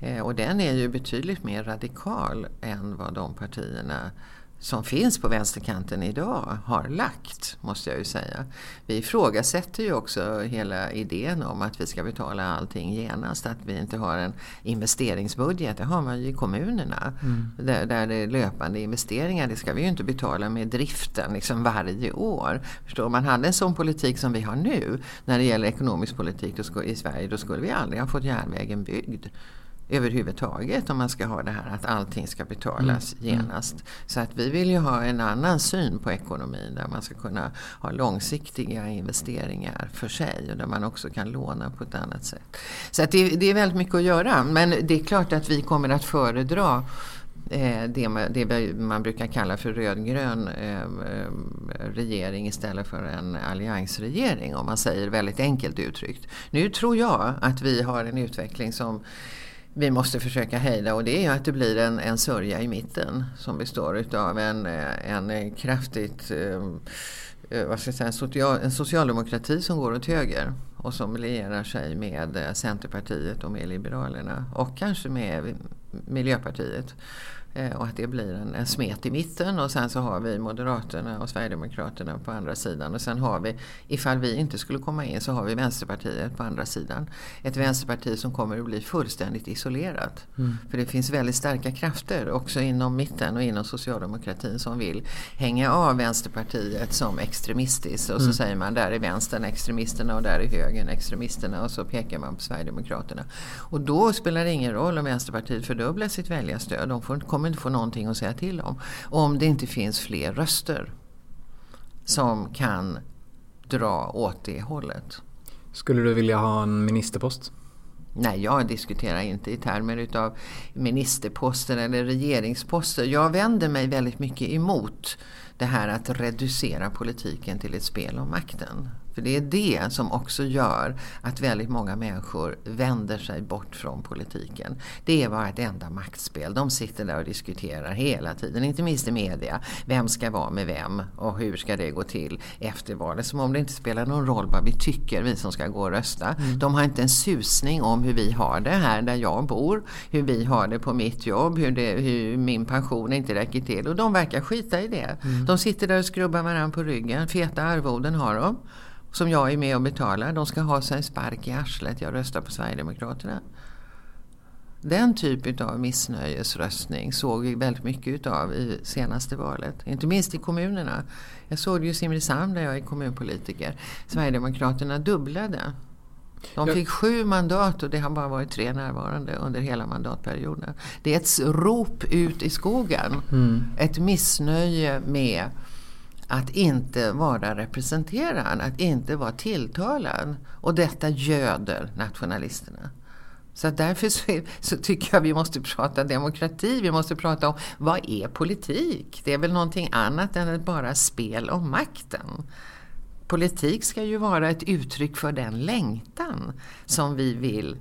Eh, och den är ju betydligt mer radikal än vad de partierna som finns på vänsterkanten idag har lagt, måste jag ju säga. Vi ifrågasätter ju också hela idén om att vi ska betala allting genast, att vi inte har en investeringsbudget. Det har man ju i kommunerna. Mm. Där, där det är löpande investeringar, det ska vi ju inte betala med driften liksom varje år. Förstår man hade en sån politik som vi har nu när det gäller ekonomisk politik i Sverige, då skulle vi aldrig ha fått järnvägen byggd överhuvudtaget om man ska ha det här att allting ska betalas mm. mm. genast. Så att vi vill ju ha en annan syn på ekonomin där man ska kunna ha långsiktiga investeringar för sig och där man också kan låna på ett annat sätt. Så att det, det är väldigt mycket att göra men det är klart att vi kommer att föredra eh, det, man, det man brukar kalla för rödgrön eh, regering istället för en alliansregering om man säger väldigt enkelt uttryckt. Nu tror jag att vi har en utveckling som vi måste försöka hejda och det är att det blir en, en sörja i mitten som består utav en, en kraftigt eh, eh, vad ska jag säga, en, social, en socialdemokrati som går åt höger och som lierar sig med eh, Centerpartiet och med Liberalerna och kanske med Miljöpartiet. Eh, och att det blir en, en smet i mitten och sen så har vi Moderaterna och Sverigedemokraterna på andra sidan. Och sen har vi, ifall vi inte skulle komma in, så har vi Vänsterpartiet på andra sidan. Ett vänsterparti som kommer att bli fullständigt isolerat. Mm. För det finns väldigt starka krafter också inom mitten och inom socialdemokratin som vill hänga av Vänsterpartiet som extremistiskt. Och så mm. säger man där är vänstern extremisterna och där är högern extremisterna och så pekar man på Sverigedemokraterna. Och då spelar det ingen roll om Vänsterpartiet fördubblar sitt väljarstöd. De får, kommer inte få någonting att säga till om. Om det inte finns fler röster som kan dra åt det hållet. Skulle du vilja ha en ministerpost? Nej, jag diskuterar inte i termer utav ministerposter eller regeringsposter. Jag vänder mig väldigt mycket emot det här att reducera politiken till ett spel om makten. För det är det som också gör att väldigt många människor vänder sig bort från politiken. Det är bara ett enda maktspel. De sitter där och diskuterar hela tiden, inte minst i media. Vem ska vara med vem och hur ska det gå till efter valet? Som om det inte spelar någon roll vad vi tycker, vi som ska gå och rösta. Mm. De har inte en susning om hur vi har det här där jag bor, hur vi har det på mitt jobb, hur, det, hur min pension inte räcker till. Och de verkar skita i det. Mm. De sitter där och skrubbar varandra på ryggen, feta arvoden har de som jag är med och betalar, de ska ha sig en spark i arslet. Jag röstar på Sverigedemokraterna. Den typ av missnöjesröstning såg vi väldigt mycket av i senaste valet. Inte minst i kommunerna. Jag såg det i Simrishamn där jag är kommunpolitiker. Sverigedemokraterna dubblade. De fick sju mandat och det har bara varit tre närvarande under hela mandatperioden. Det är ett rop ut i skogen. Mm. Ett missnöje med att inte vara representerad, att inte vara tilltalad. Och detta göder nationalisterna. Så därför så, så, tycker jag vi måste prata demokrati, vi måste prata om vad är politik? Det är väl någonting annat än ett bara spel om makten. Politik ska ju vara ett uttryck för den längtan som vi vill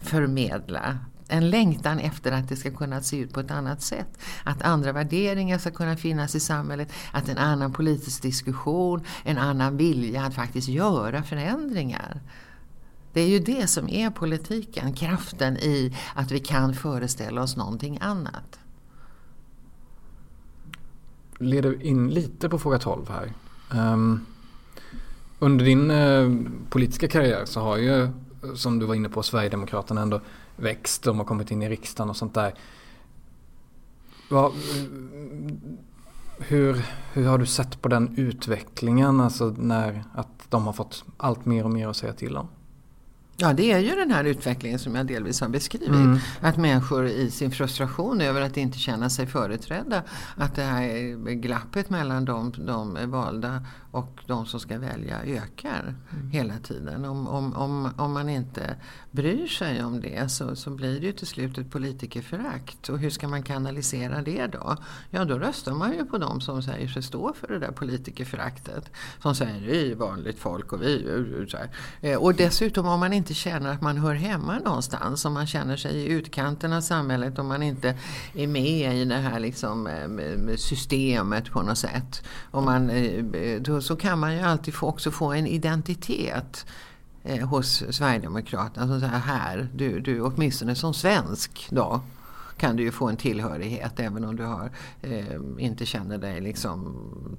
förmedla en längtan efter att det ska kunna se ut på ett annat sätt. Att andra värderingar ska kunna finnas i samhället, att en annan politisk diskussion, en annan vilja att faktiskt göra förändringar. Det är ju det som är politiken, kraften i att vi kan föreställa oss någonting annat. Leder in lite på fråga 12 här. Um, under din uh, politiska karriär så har ju, som du var inne på, Sverigedemokraterna ändå växt. De har kommit in i riksdagen och sånt där. Va, hur, hur har du sett på den utvecklingen? Alltså när att de har fått allt mer och mer att säga till om? Ja, det är ju den här utvecklingen som jag delvis har beskrivit. Mm. Att människor i sin frustration över att inte känna sig företrädda, att det här glappet mellan de, de valda och de som ska välja ökar mm. hela tiden. Om, om, om, om man inte bryr sig om det så, så blir det ju till slut ett politikerförakt. Och hur ska man kanalisera det då? Ja, då röstar man ju på de som säger sig stå för det där politikerföraktet. Som säger vi är vanligt folk och vi... Så här. Eh, och dessutom om man inte känner att man hör hemma någonstans, om man känner sig i utkanten av samhället, om man inte är med i det här liksom, eh, systemet på något sätt. Om man, eh, då så kan man ju alltid få, också få en identitet eh, hos Sverigedemokraterna. Som säger här, du, du åtminstone som svensk då kan du ju få en tillhörighet även om du har, eh, inte känner dig liksom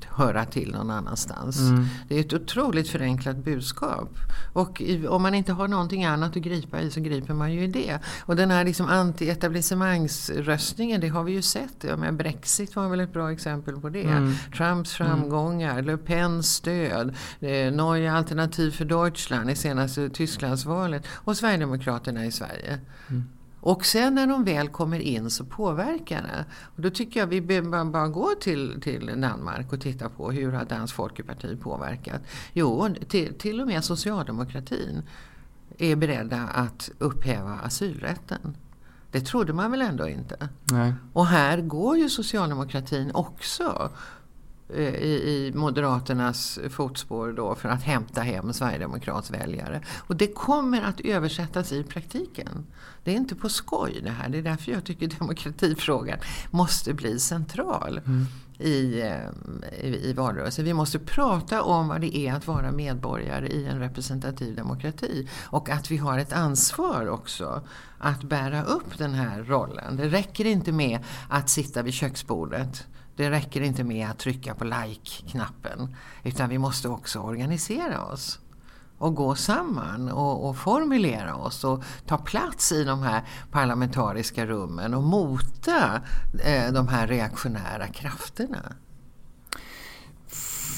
höra till någon annanstans. Mm. Det är ett otroligt förenklat budskap. Och i, om man inte har någonting annat att gripa i så griper man ju i det. Och den här liksom anti-etablissemangsröstningen, det har vi ju sett. Ja, men Brexit var väl ett bra exempel på det. Mm. Trumps mm. framgångar, mm. Le Pens stöd, eh, Neue Alternativ för Deutschland i senaste Tysklandsvalet och Sverigedemokraterna i Sverige. Mm. Och sen när de väl kommer in så påverkar det. Och då tycker jag vi behöver bara gå till, till Danmark och titta på hur har Dansk Folkeparti påverkat. Jo, till, till och med socialdemokratin är beredda att upphäva asylrätten. Det trodde man väl ändå inte? Nej. Och här går ju socialdemokratin också i, i Moderaternas fotspår då för att hämta hem Sverigedemokrats väljare. Och det kommer att översättas i praktiken. Det är inte på skoj det här. Det är därför jag tycker demokratifrågan måste bli central. Mm. I, eh, i, i valrörelsen. Vi måste prata om vad det är att vara medborgare i en representativ demokrati. Och att vi har ett ansvar också att bära upp den här rollen. Det räcker inte med att sitta vid köksbordet det räcker inte med att trycka på like-knappen utan vi måste också organisera oss och gå samman och, och, formulera oss och ta plats i de här parlamentariska rummen och mota eh, de här reaktionära krafterna.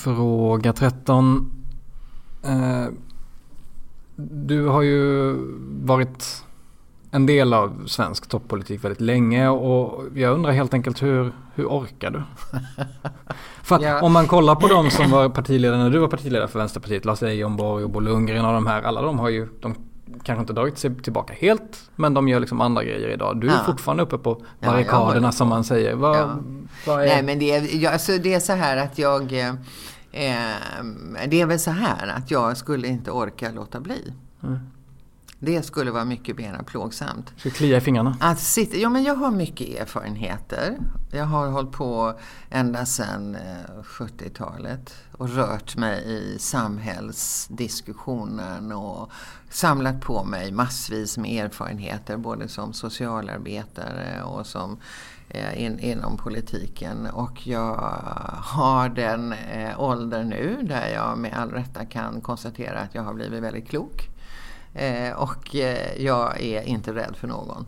Fråga 13. Eh, du har ju varit en del av svensk toppolitik väldigt länge och jag undrar helt enkelt hur, hur orkar du? för att ja. om man kollar på de som var partiledare när du var partiledare för Vänsterpartiet, Lars Leijonborg och Bo Lundgren och de här, alla de har ju, de kanske inte dragit sig tillbaka helt, men de gör liksom andra grejer idag. Du är ja. fortfarande uppe på barrikaderna ja, som man säger. Vad, ja. vad är... Nej men det är, jag, alltså det är så här att jag, eh, det är väl så här att jag skulle inte orka låta bli. Mm. Det skulle vara mycket mer plågsamt. Ska klia i fingrarna? Att sitta, ja, men jag har mycket erfarenheter. Jag har hållit på ända sedan 70-talet eh, och rört mig i samhällsdiskussionen och samlat på mig massvis med erfarenheter både som socialarbetare och som eh, in, inom politiken. Och jag har den eh, ålder nu där jag med all rätta kan konstatera att jag har blivit väldigt klok. Eh, och eh, jag är inte rädd för någon.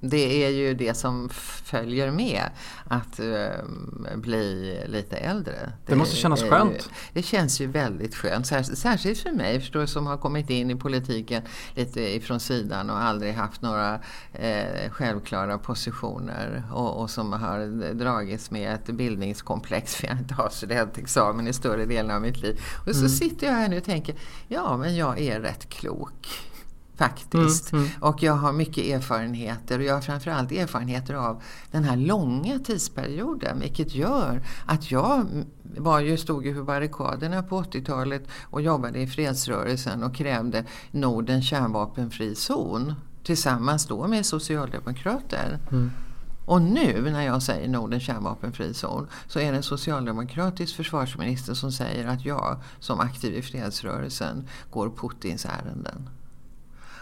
Det är ju det som följer med att uh, bli lite äldre. Det, det måste kännas skönt. Ju, det känns ju väldigt skönt. Särskilt för mig förstår, som har kommit in i politiken lite ifrån sidan och aldrig haft några eh, självklara positioner. Och, och, som har dragits med ett bildningskomplex för jag inte har studentexamen i större delen av mitt liv. Och så mm. sitter jag här nu och tänker, ja men jag är rätt klok. Faktiskt. Mm, mm. Och jag har mycket erfarenheter och jag har framförallt erfarenheter av den här långa tidsperioden. Vilket gör att jag var ju, stod ju på barrikaderna på 80-talet och jobbade i fredsrörelsen och krävde Norden kärnvapenfri zon. Tillsammans då med socialdemokrater. Mm. Och nu när jag säger Norden kärnvapenfri zon så är det en socialdemokratisk försvarsminister som säger att jag som aktiv i fredsrörelsen går Putins ärenden.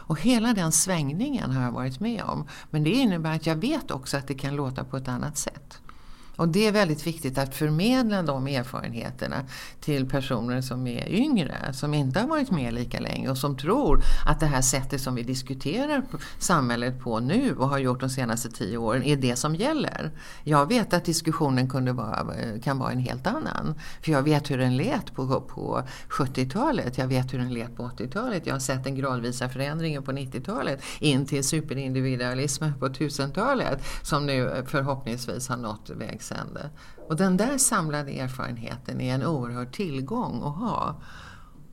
Och hela den svängningen har jag varit med om. Men det innebär att jag vet också att det kan låta på ett annat sätt. Och det är väldigt viktigt att förmedla de erfarenheterna till personer som är yngre, som inte har varit med lika länge och som tror att det här sättet som vi diskuterar samhället på nu och har gjort de senaste tio åren är det som gäller. Jag vet att diskussionen kunde vara, kan vara en helt annan. För jag vet hur den lät på, på 70-talet, jag vet hur den lät på 80-talet. Jag har sett den gradvisa förändringen på 90-talet in till superindividualismen på 1000-talet som nu förhoppningsvis har nått vägs ände. Och den där samlade erfarenheten är en oerhörd tillgång att ha.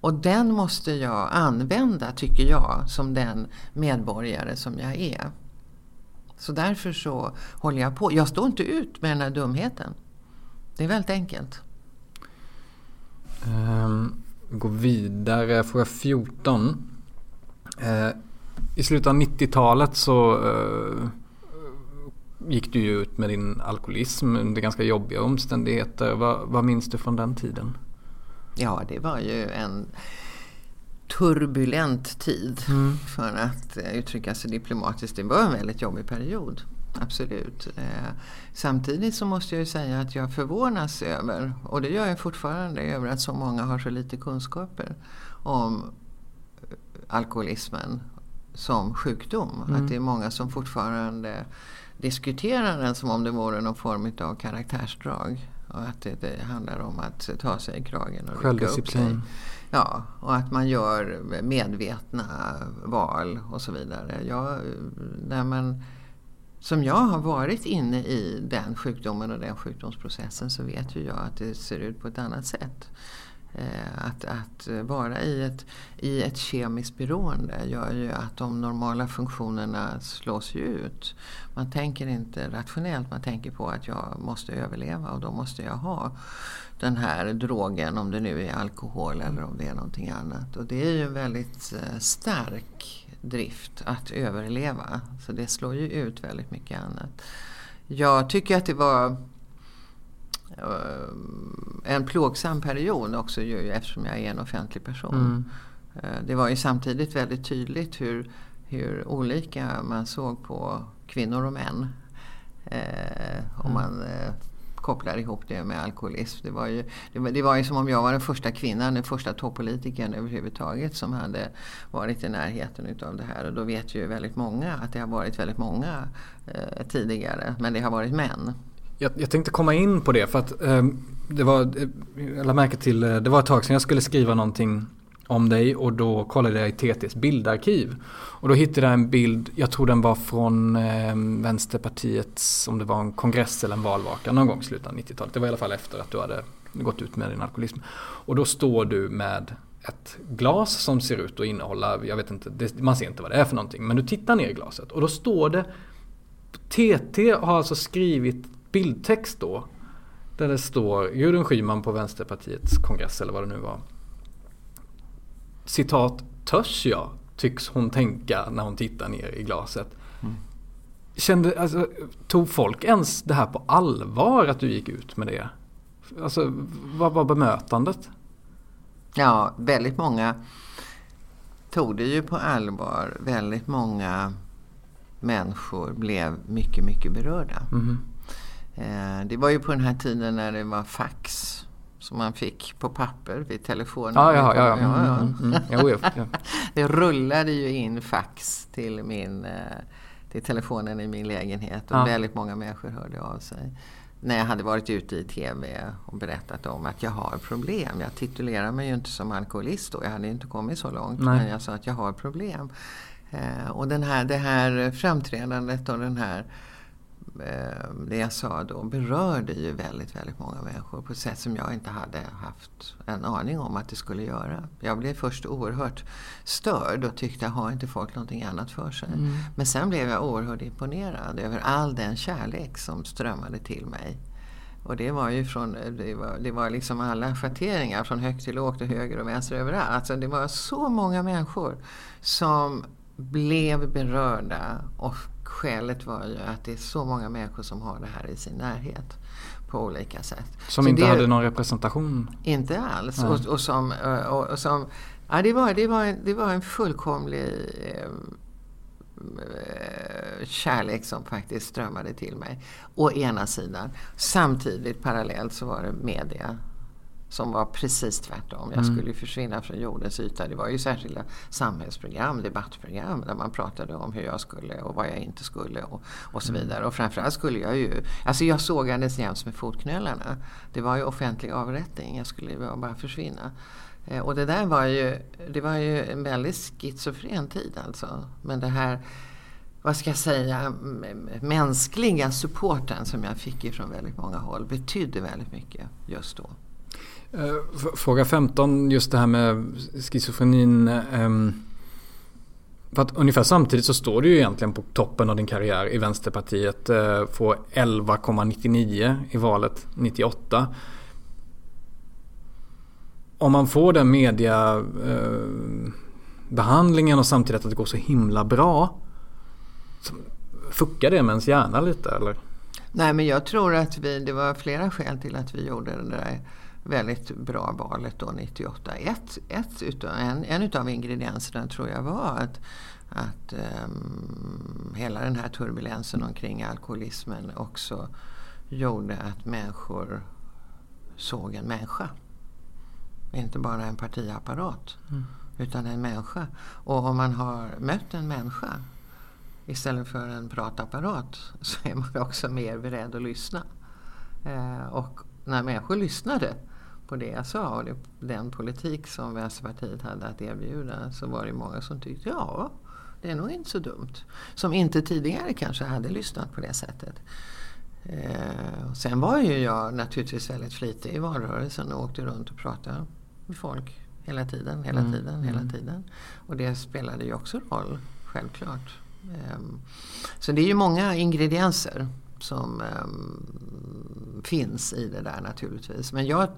Och den måste jag använda, tycker jag, som den medborgare som jag är. Så därför så håller jag på. Jag står inte ut med den här dumheten. Det är väldigt enkelt. Um, gå vidare, fråga 14. Uh, eh, I slutet av 90-talet så uh, gick du ju ut med din alkoholism under ganska jobbiga omständigheter. Vad, vad minns du från den tiden? Ja, det var ju en turbulent tid mm. för att uttrycka sig diplomatiskt. Det var en väldigt jobbig period. Absolut. Eh, samtidigt så måste jag ju säga att jag förvånas över, och det gör jag fortfarande, över att så många har så lite kunskaper om alkoholismen som sjukdom. Mm. Att det är många som fortfarande diskuterar den som om det vore någon form av karaktärsdrag. Och att det, det handlar om att ta sig i kragen och rycka upp sig. Ja, och att man gör medvetna val och så vidare. Jag, när man, som jag har varit inne i den sjukdomen och den sjukdomsprocessen så vet ju jag att det ser ut på ett annat sätt. Eh, att, att vara i ett, i ett kemiskt beroende gör ju att de normala funktionerna slås ut. Man tänker inte rationellt, man tänker på att jag måste överleva och då måste jag ha den här drogen, om det nu är alkohol eller om det är någonting annat. Och det är ju en väldigt eh, stark drift att överleva. Så det slår ju ut väldigt mycket annat. Jag tycker att det var en plågsam period också ju, eftersom jag är en offentlig person. Mm. Eh, det var ju samtidigt väldigt tydligt hur, hur olika man såg på kvinnor och män. Eh, om mm. man eh, kopplar ihop det med alkoholism. Det var, ju, det, var, det var ju som om jag var den första kvinnan, den första toppolitikern överhuvudtaget som hade varit i närheten utav det här. Och då vet ju väldigt många att det har varit väldigt många eh, tidigare. Men det har varit män. Jag, jag, tänkte komma in på det för att eh, det var, eh, jag lade märke till, eh, det var ett tag sedan jag skulle skriva någonting om dig och då kollade jag i TTs bildarkiv. Och då hittade jag en bild, jag tror den var från eh, Vänsterpartiets, om det var en kongress eller en valvaka någon gång i slutet av 90-talet. Det var i alla fall efter att du hade gått ut med din alkoholism. Och då står du med ett glas som ser ut att innehålla, jag vet inte, det, man ser inte vad det är för någonting. Men du tittar ner i glaset och då står det TT har alltså skrivit bildtext då. Där det står Gudrun Schyman på Vänsterpartiets kongress eller vad det nu var. Citat törs jag tycks hon tänka när hon tittar ner i glaset. Mm. Kände, alltså, tog folk ens det här på allvar att du gick ut med det? Alltså vad var bemötandet? Ja, väldigt många tog det ju på allvar. Väldigt många människor blev mycket, mycket berörda. Mm. Eh, det var ju på den här tiden när det var fax som man fick på papper vid telefonen. Ja, ja, ja. ja. Mm, mm, mm. Ja. det rullade ju in fax till, min, eh, till telefonen i min lägenhet och ja. väldigt många människor hörde av sig. När jag hade varit ute i TV och berättat om att jag har problem. Jag titulerar mig ju inte som alkoholist då, jag hade inte kommit så långt. Nej. Men jag sa att jag har problem. Eh, och den här, det här framträdandet och den här det jag sa då berörde ju väldigt, väldigt många människor på ett sätt som jag inte hade haft en aning om att det skulle göra. Jag blev först oerhört störd och tyckte, har inte folk någonting annat för sig? Mm. Men sen blev jag oerhört imponerad över all den kärlek som strömmade till mig. Och det var ju från, det var, det var liksom alla schatteringar från högt till lågt och höger och vänster överallt. Alltså det var så många människor som blev berörda och skälet var ju att det är så många människor som har det här i sin närhet på olika sätt. Som så inte det, hade någon representation? Inte alls. Och, och, som, och, och, som, ja, det, var, det, var en, det var en fullkomlig eh, eh, kärlek som faktiskt strömmade till mig. Å ena sidan. Samtidigt parallellt så var det media som var precis tvärtom. Jag mm. skulle försvinna från jordens yta. Det var ju särskilda samhällsprogram, debattprogram där man pratade om hur jag skulle och vad jag inte skulle och, och så mm. vidare. Och framförallt skulle jag ju, alltså jag sågades jäms med fotknölarna. Det var ju offentlig avrättning, jag skulle bara försvinna. Eh, och det där var ju, det var ju en väldigt schizofren tid alltså. Men det här vad ska jag säga, mänskliga supporten som jag fick ifrån väldigt många håll betydde väldigt mycket just då. Eh, fråga 15, just det här med schizofrenin. Ehm, för att ungefär samtidigt så står du ju egentligen på toppen av din karriär i Vänsterpartiet. Eh, får 11,99 i valet 98. Om man får den mediabehandlingen eh, och samtidigt att det går så himla bra. Fuckar det med ens hjärna lite eller? Nej men jag tror att vi, det var flera skäl till att vi gjorde det där väldigt bra valet då 98. Ett, ett utav, en, en utav ingredienserna tror jag var att, att um, hela den här turbulensen omkring alkoholismen också gjorde att människor såg en människa. Inte bara en partiapparat, mm. utan en människa. Och om man har mött en människa istället för en pratapparat så är man också mer beredd att lyssna. Eh, och när människor lyssnade på det jag sa och det, den politik som Vänsterpartiet hade att erbjuda så var det många som tyckte ja, det är nog inte så dumt. Som inte tidigare kanske hade lyssnat på det sättet. Eh, sen var ju jag naturligtvis väldigt flitig i valrörelsen och åkte runt och pratade med folk hela tiden, hela mm. tiden, hela mm. tiden. Och det spelade ju också roll, självklart. Eh, så det är ju många ingredienser som um, finns i det där naturligtvis. Men jag,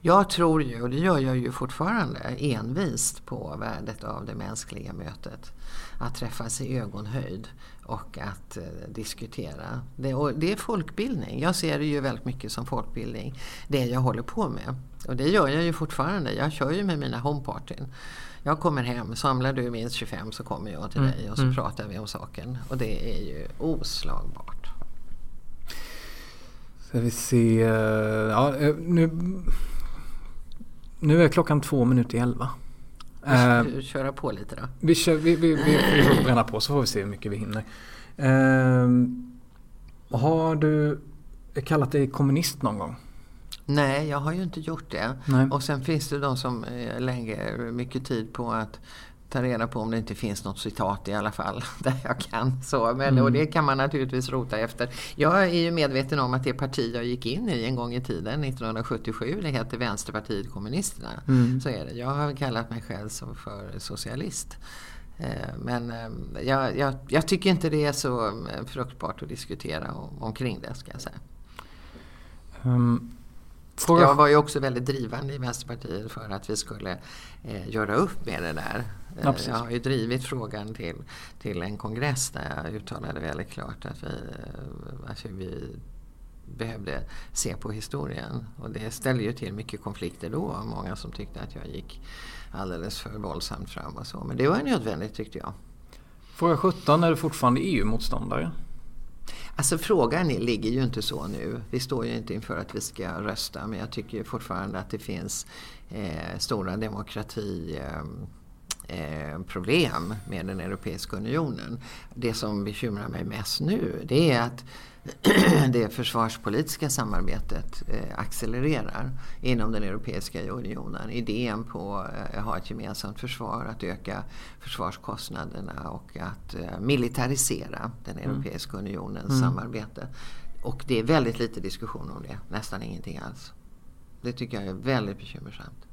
jag tror ju, och det gör jag ju fortfarande, envist på värdet av det mänskliga mötet. Att träffas i ögonhöjd och att uh, diskutera. Det, och det är folkbildning. Jag ser det ju väldigt mycket som folkbildning, det jag håller på med. Och det gör jag ju fortfarande. Jag kör ju med mina homepartyn. Jag kommer hem, samlar du minst 25 så kommer jag till mm. dig och så mm. pratar vi om saken. Och det är ju oslagbart. Ska vi se. Ja, eh, nu, nu är klockan två minuter i elva. Vi uh, köra på lite då. Vi, kör, vi, vi, vi, vi får bränna på så får vi se hur mycket vi hinner. Uh, har du kallat dig kommunist någon gång? Nej, jag har ju inte gjort det. Nej. Och sen finns det de som lägger mycket tid på att ta reda på om det inte finns något citat i alla fall där jag kan. Så, men, mm. Och det kan man naturligtvis rota efter. Jag är ju medveten om att det parti jag gick in i en gång i tiden, 1977, det heter Vänsterpartiet kommunisterna. Mm. Så är det. Jag har kallat mig själv för socialist. Eh, men eh, jag, jag, jag, tycker inte det är så eh, fruktbart att diskutera omkring det ska jag säga. Um, Fråga... Jag var ju också väldigt drivande i Vänsterpartiet för att vi skulle eh, göra upp med det där. Ja, jag har ju drivit frågan till, till en kongress där jag uttalade väldigt klart att vi, eh, att vi behövde se på historien. Och det ställde ju till mycket konflikter då. Många som tyckte att jag gick alldeles för våldsamt fram och så. Men det var nödvändigt tyckte jag. Fråga 17, är du fortfarande EU-motståndare? Alltså frågan ligger ju inte så nu. Vi står ju inte inför att vi ska rösta men jag tycker fortfarande att det finns eh, stora demokrati eh, eh, problem med den Europeiska unionen. Det som bekymrar mig mest nu det är att det försvarspolitiska samarbetet eh, accelererar inom den Europeiska unionen. Idén på att eh, ha ett gemensamt försvar, att öka försvarskostnaderna och att eh, militarisera den mm. Europeiska unionens mm. samarbete. Och det är väldigt lite diskussion om det, nästan ingenting alls. Det tycker jag är väldigt bekymmersamt.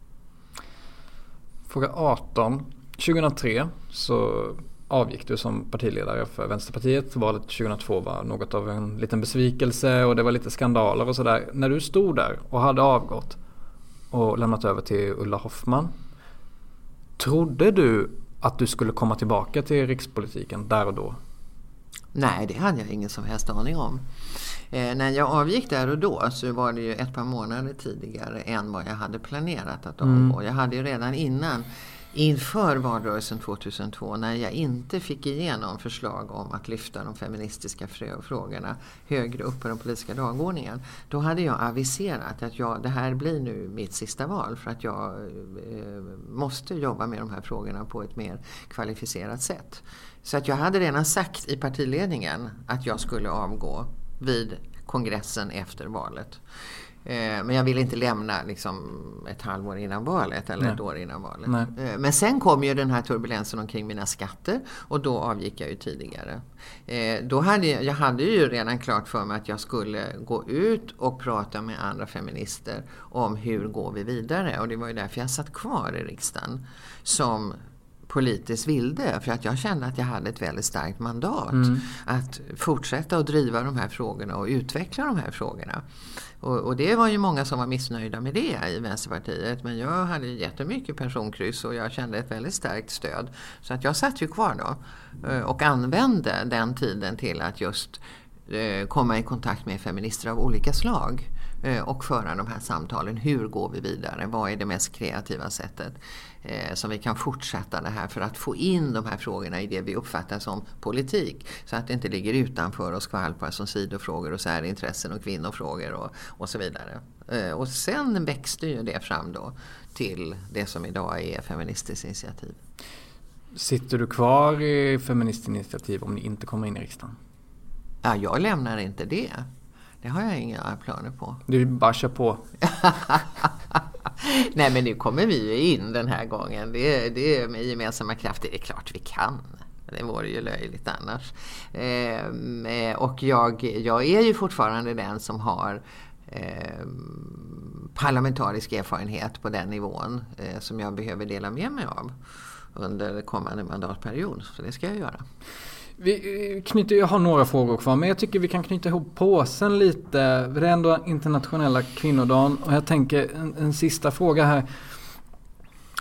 Fråga 18. 2003 så avgick du som partiledare för Vänsterpartiet. Valet 2002 var något av en liten besvikelse och det var lite skandaler och sådär. När du stod där och hade avgått och lämnat över till Ulla Hoffman. Trodde du att du skulle komma tillbaka till rikspolitiken där och då? Nej, det hade jag ingen som helst aning om. Eh, när jag avgick där och då så var det ju ett par månader tidigare än vad jag hade planerat att avgå. Mm. Jag hade ju redan innan inför valrörelsen 2002 när jag inte fick igenom förslag om att lyfta de feministiska frågorna högre upp på den politiska dagordningen. Då hade jag aviserat att jag, det här blir nu mitt sista val för att jag eh, måste jobba med de här frågorna på ett mer kvalificerat sätt. Så att jag hade redan sagt i partiledningen att jag skulle avgå vid kongressen efter valet. Eh, men jag ville inte lämna liksom, ett halvår innan valet eller Nej. ett år innan valet. Nej. Eh, men sen kom ju den här turbulensen omkring mina skatter och då avgick jag ju tidigare. Eh, då hade jag, jag hade ju redan klart för mig att jag skulle gå ut och prata med andra feminister om hur går vi vidare. Och det var ju därför jag satt kvar i riksdagen som politiskt vilde. För att jag kände att jag hade ett väldigt starkt mandat mm. att fortsätta att driva de här frågorna och utveckla de här frågorna. Och, och, det var ju många som var missnöjda med det i Vänsterpartiet. Men jag hade jättemycket personkryss och jag kände ett väldigt starkt stöd. Så att jag satt ju kvar då eh, och använde den tiden till att just eh, komma i kontakt med feminister av olika slag och föra de här samtalen. Hur går vi vidare? Vad är det mest kreativa sättet eh, som vi kan fortsätta det här för att få in de här frågorna i det vi uppfattar som politik. Så att det inte ligger utanför och skvalpar som sidofrågor och särintressen och kvinnofrågor och, och så vidare. Eh, och sen växte ju det fram då till det som idag är Feministiskt initiativ. Sitter du kvar i Feministiskt initiativ om ni inte kommer in i riksdagen? Ja, jag lämnar inte det. Det har jag inga planer på. Du bara kör på. Nej men nu kommer vi ju in den här gången. Det, det är med gemensamma krafter. Det är klart vi kan. Det vore ju löjligt annars. Ehm, eh, och jag, jag är ju fortfarande den som har eh, parlamentarisk erfarenhet på den nivån eh, som jag behöver dela med mig av under kommande mandatperiod. Så det ska jag göra. Vi eh, knyter, jag har några frågor kvar men jag tycker vi kan knyta ihop påsen lite. Det är ändå internationella kvinnodagen och jag tänker en, en sista fråga här.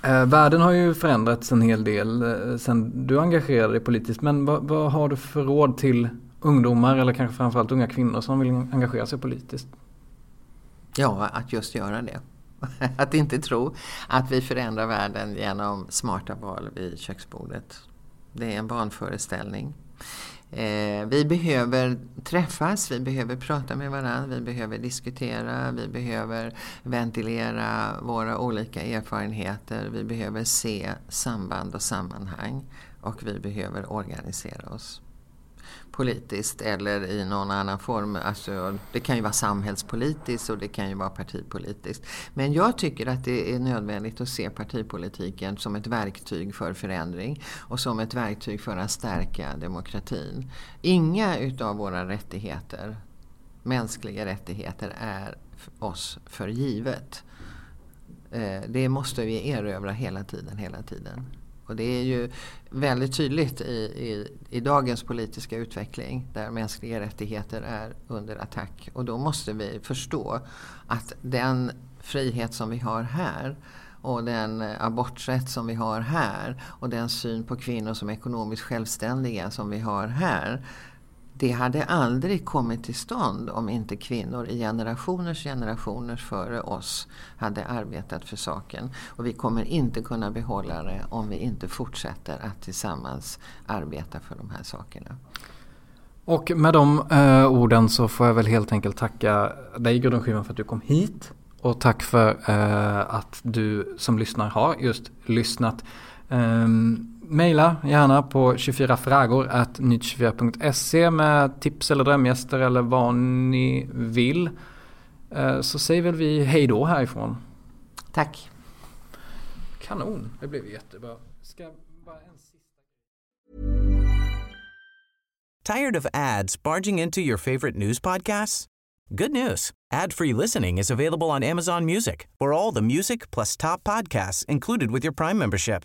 Eh, världen har ju förändrats en hel del eh, sen du engagerade dig politiskt men vad, vad, har du för råd till ungdomar eller kanske framförallt unga kvinnor som vill engagera sig politiskt? Ja, att just göra det. Att inte tro att vi förändrar världen genom smarta val vid köksbordet. Det är en vanföreställning. Eh, vi behöver träffas, vi behöver prata med varandra, vi behöver diskutera, vi behöver ventilera våra olika erfarenheter, vi behöver se samband och sammanhang och vi behöver organisera oss politiskt eller i någon annan form. Alltså, det kan ju vara samhällspolitiskt och det kan ju vara partipolitiskt. Men jag tycker att det är nödvändigt att se partipolitiken som ett verktyg för förändring och som ett verktyg för att stärka demokratin. Inga utav våra rättigheter, mänskliga rättigheter, är oss för givet. Eh, det måste vi erövra hela tiden, hela tiden. Och det är ju väldigt tydligt i, i, i, dagens politiska utveckling där mänskliga rättigheter är under attack. Och då måste vi förstå att den frihet som vi har här och den eh, aborträtt som vi har här och den syn på kvinnor som ekonomiskt självständiga som vi har här det hade aldrig kommit till stånd om inte kvinnor i generationers generationer före oss hade arbetat för saken. Och vi kommer inte kunna behålla det om vi inte fortsätter att tillsammans arbeta för de här sakerna. Och med de eh, orden så får jag väl helt enkelt tacka dig Gudrun Schyman för att du kom hit. Och tack för eh, att du som lyssnar har just lyssnat. Um, Maila gärna på 24fragor.nytt24.se med tips eller drömgäster eller vad ni vill. Eh, så säger väl vi hej då härifrån. Tack. Kanon, det blev jättebra. Ska bara en sista... Tired of ads barging into your favorite news podcasts? Good news. Ad-free listening is available on Amazon Music for all the music plus top podcasts included with your Prime membership.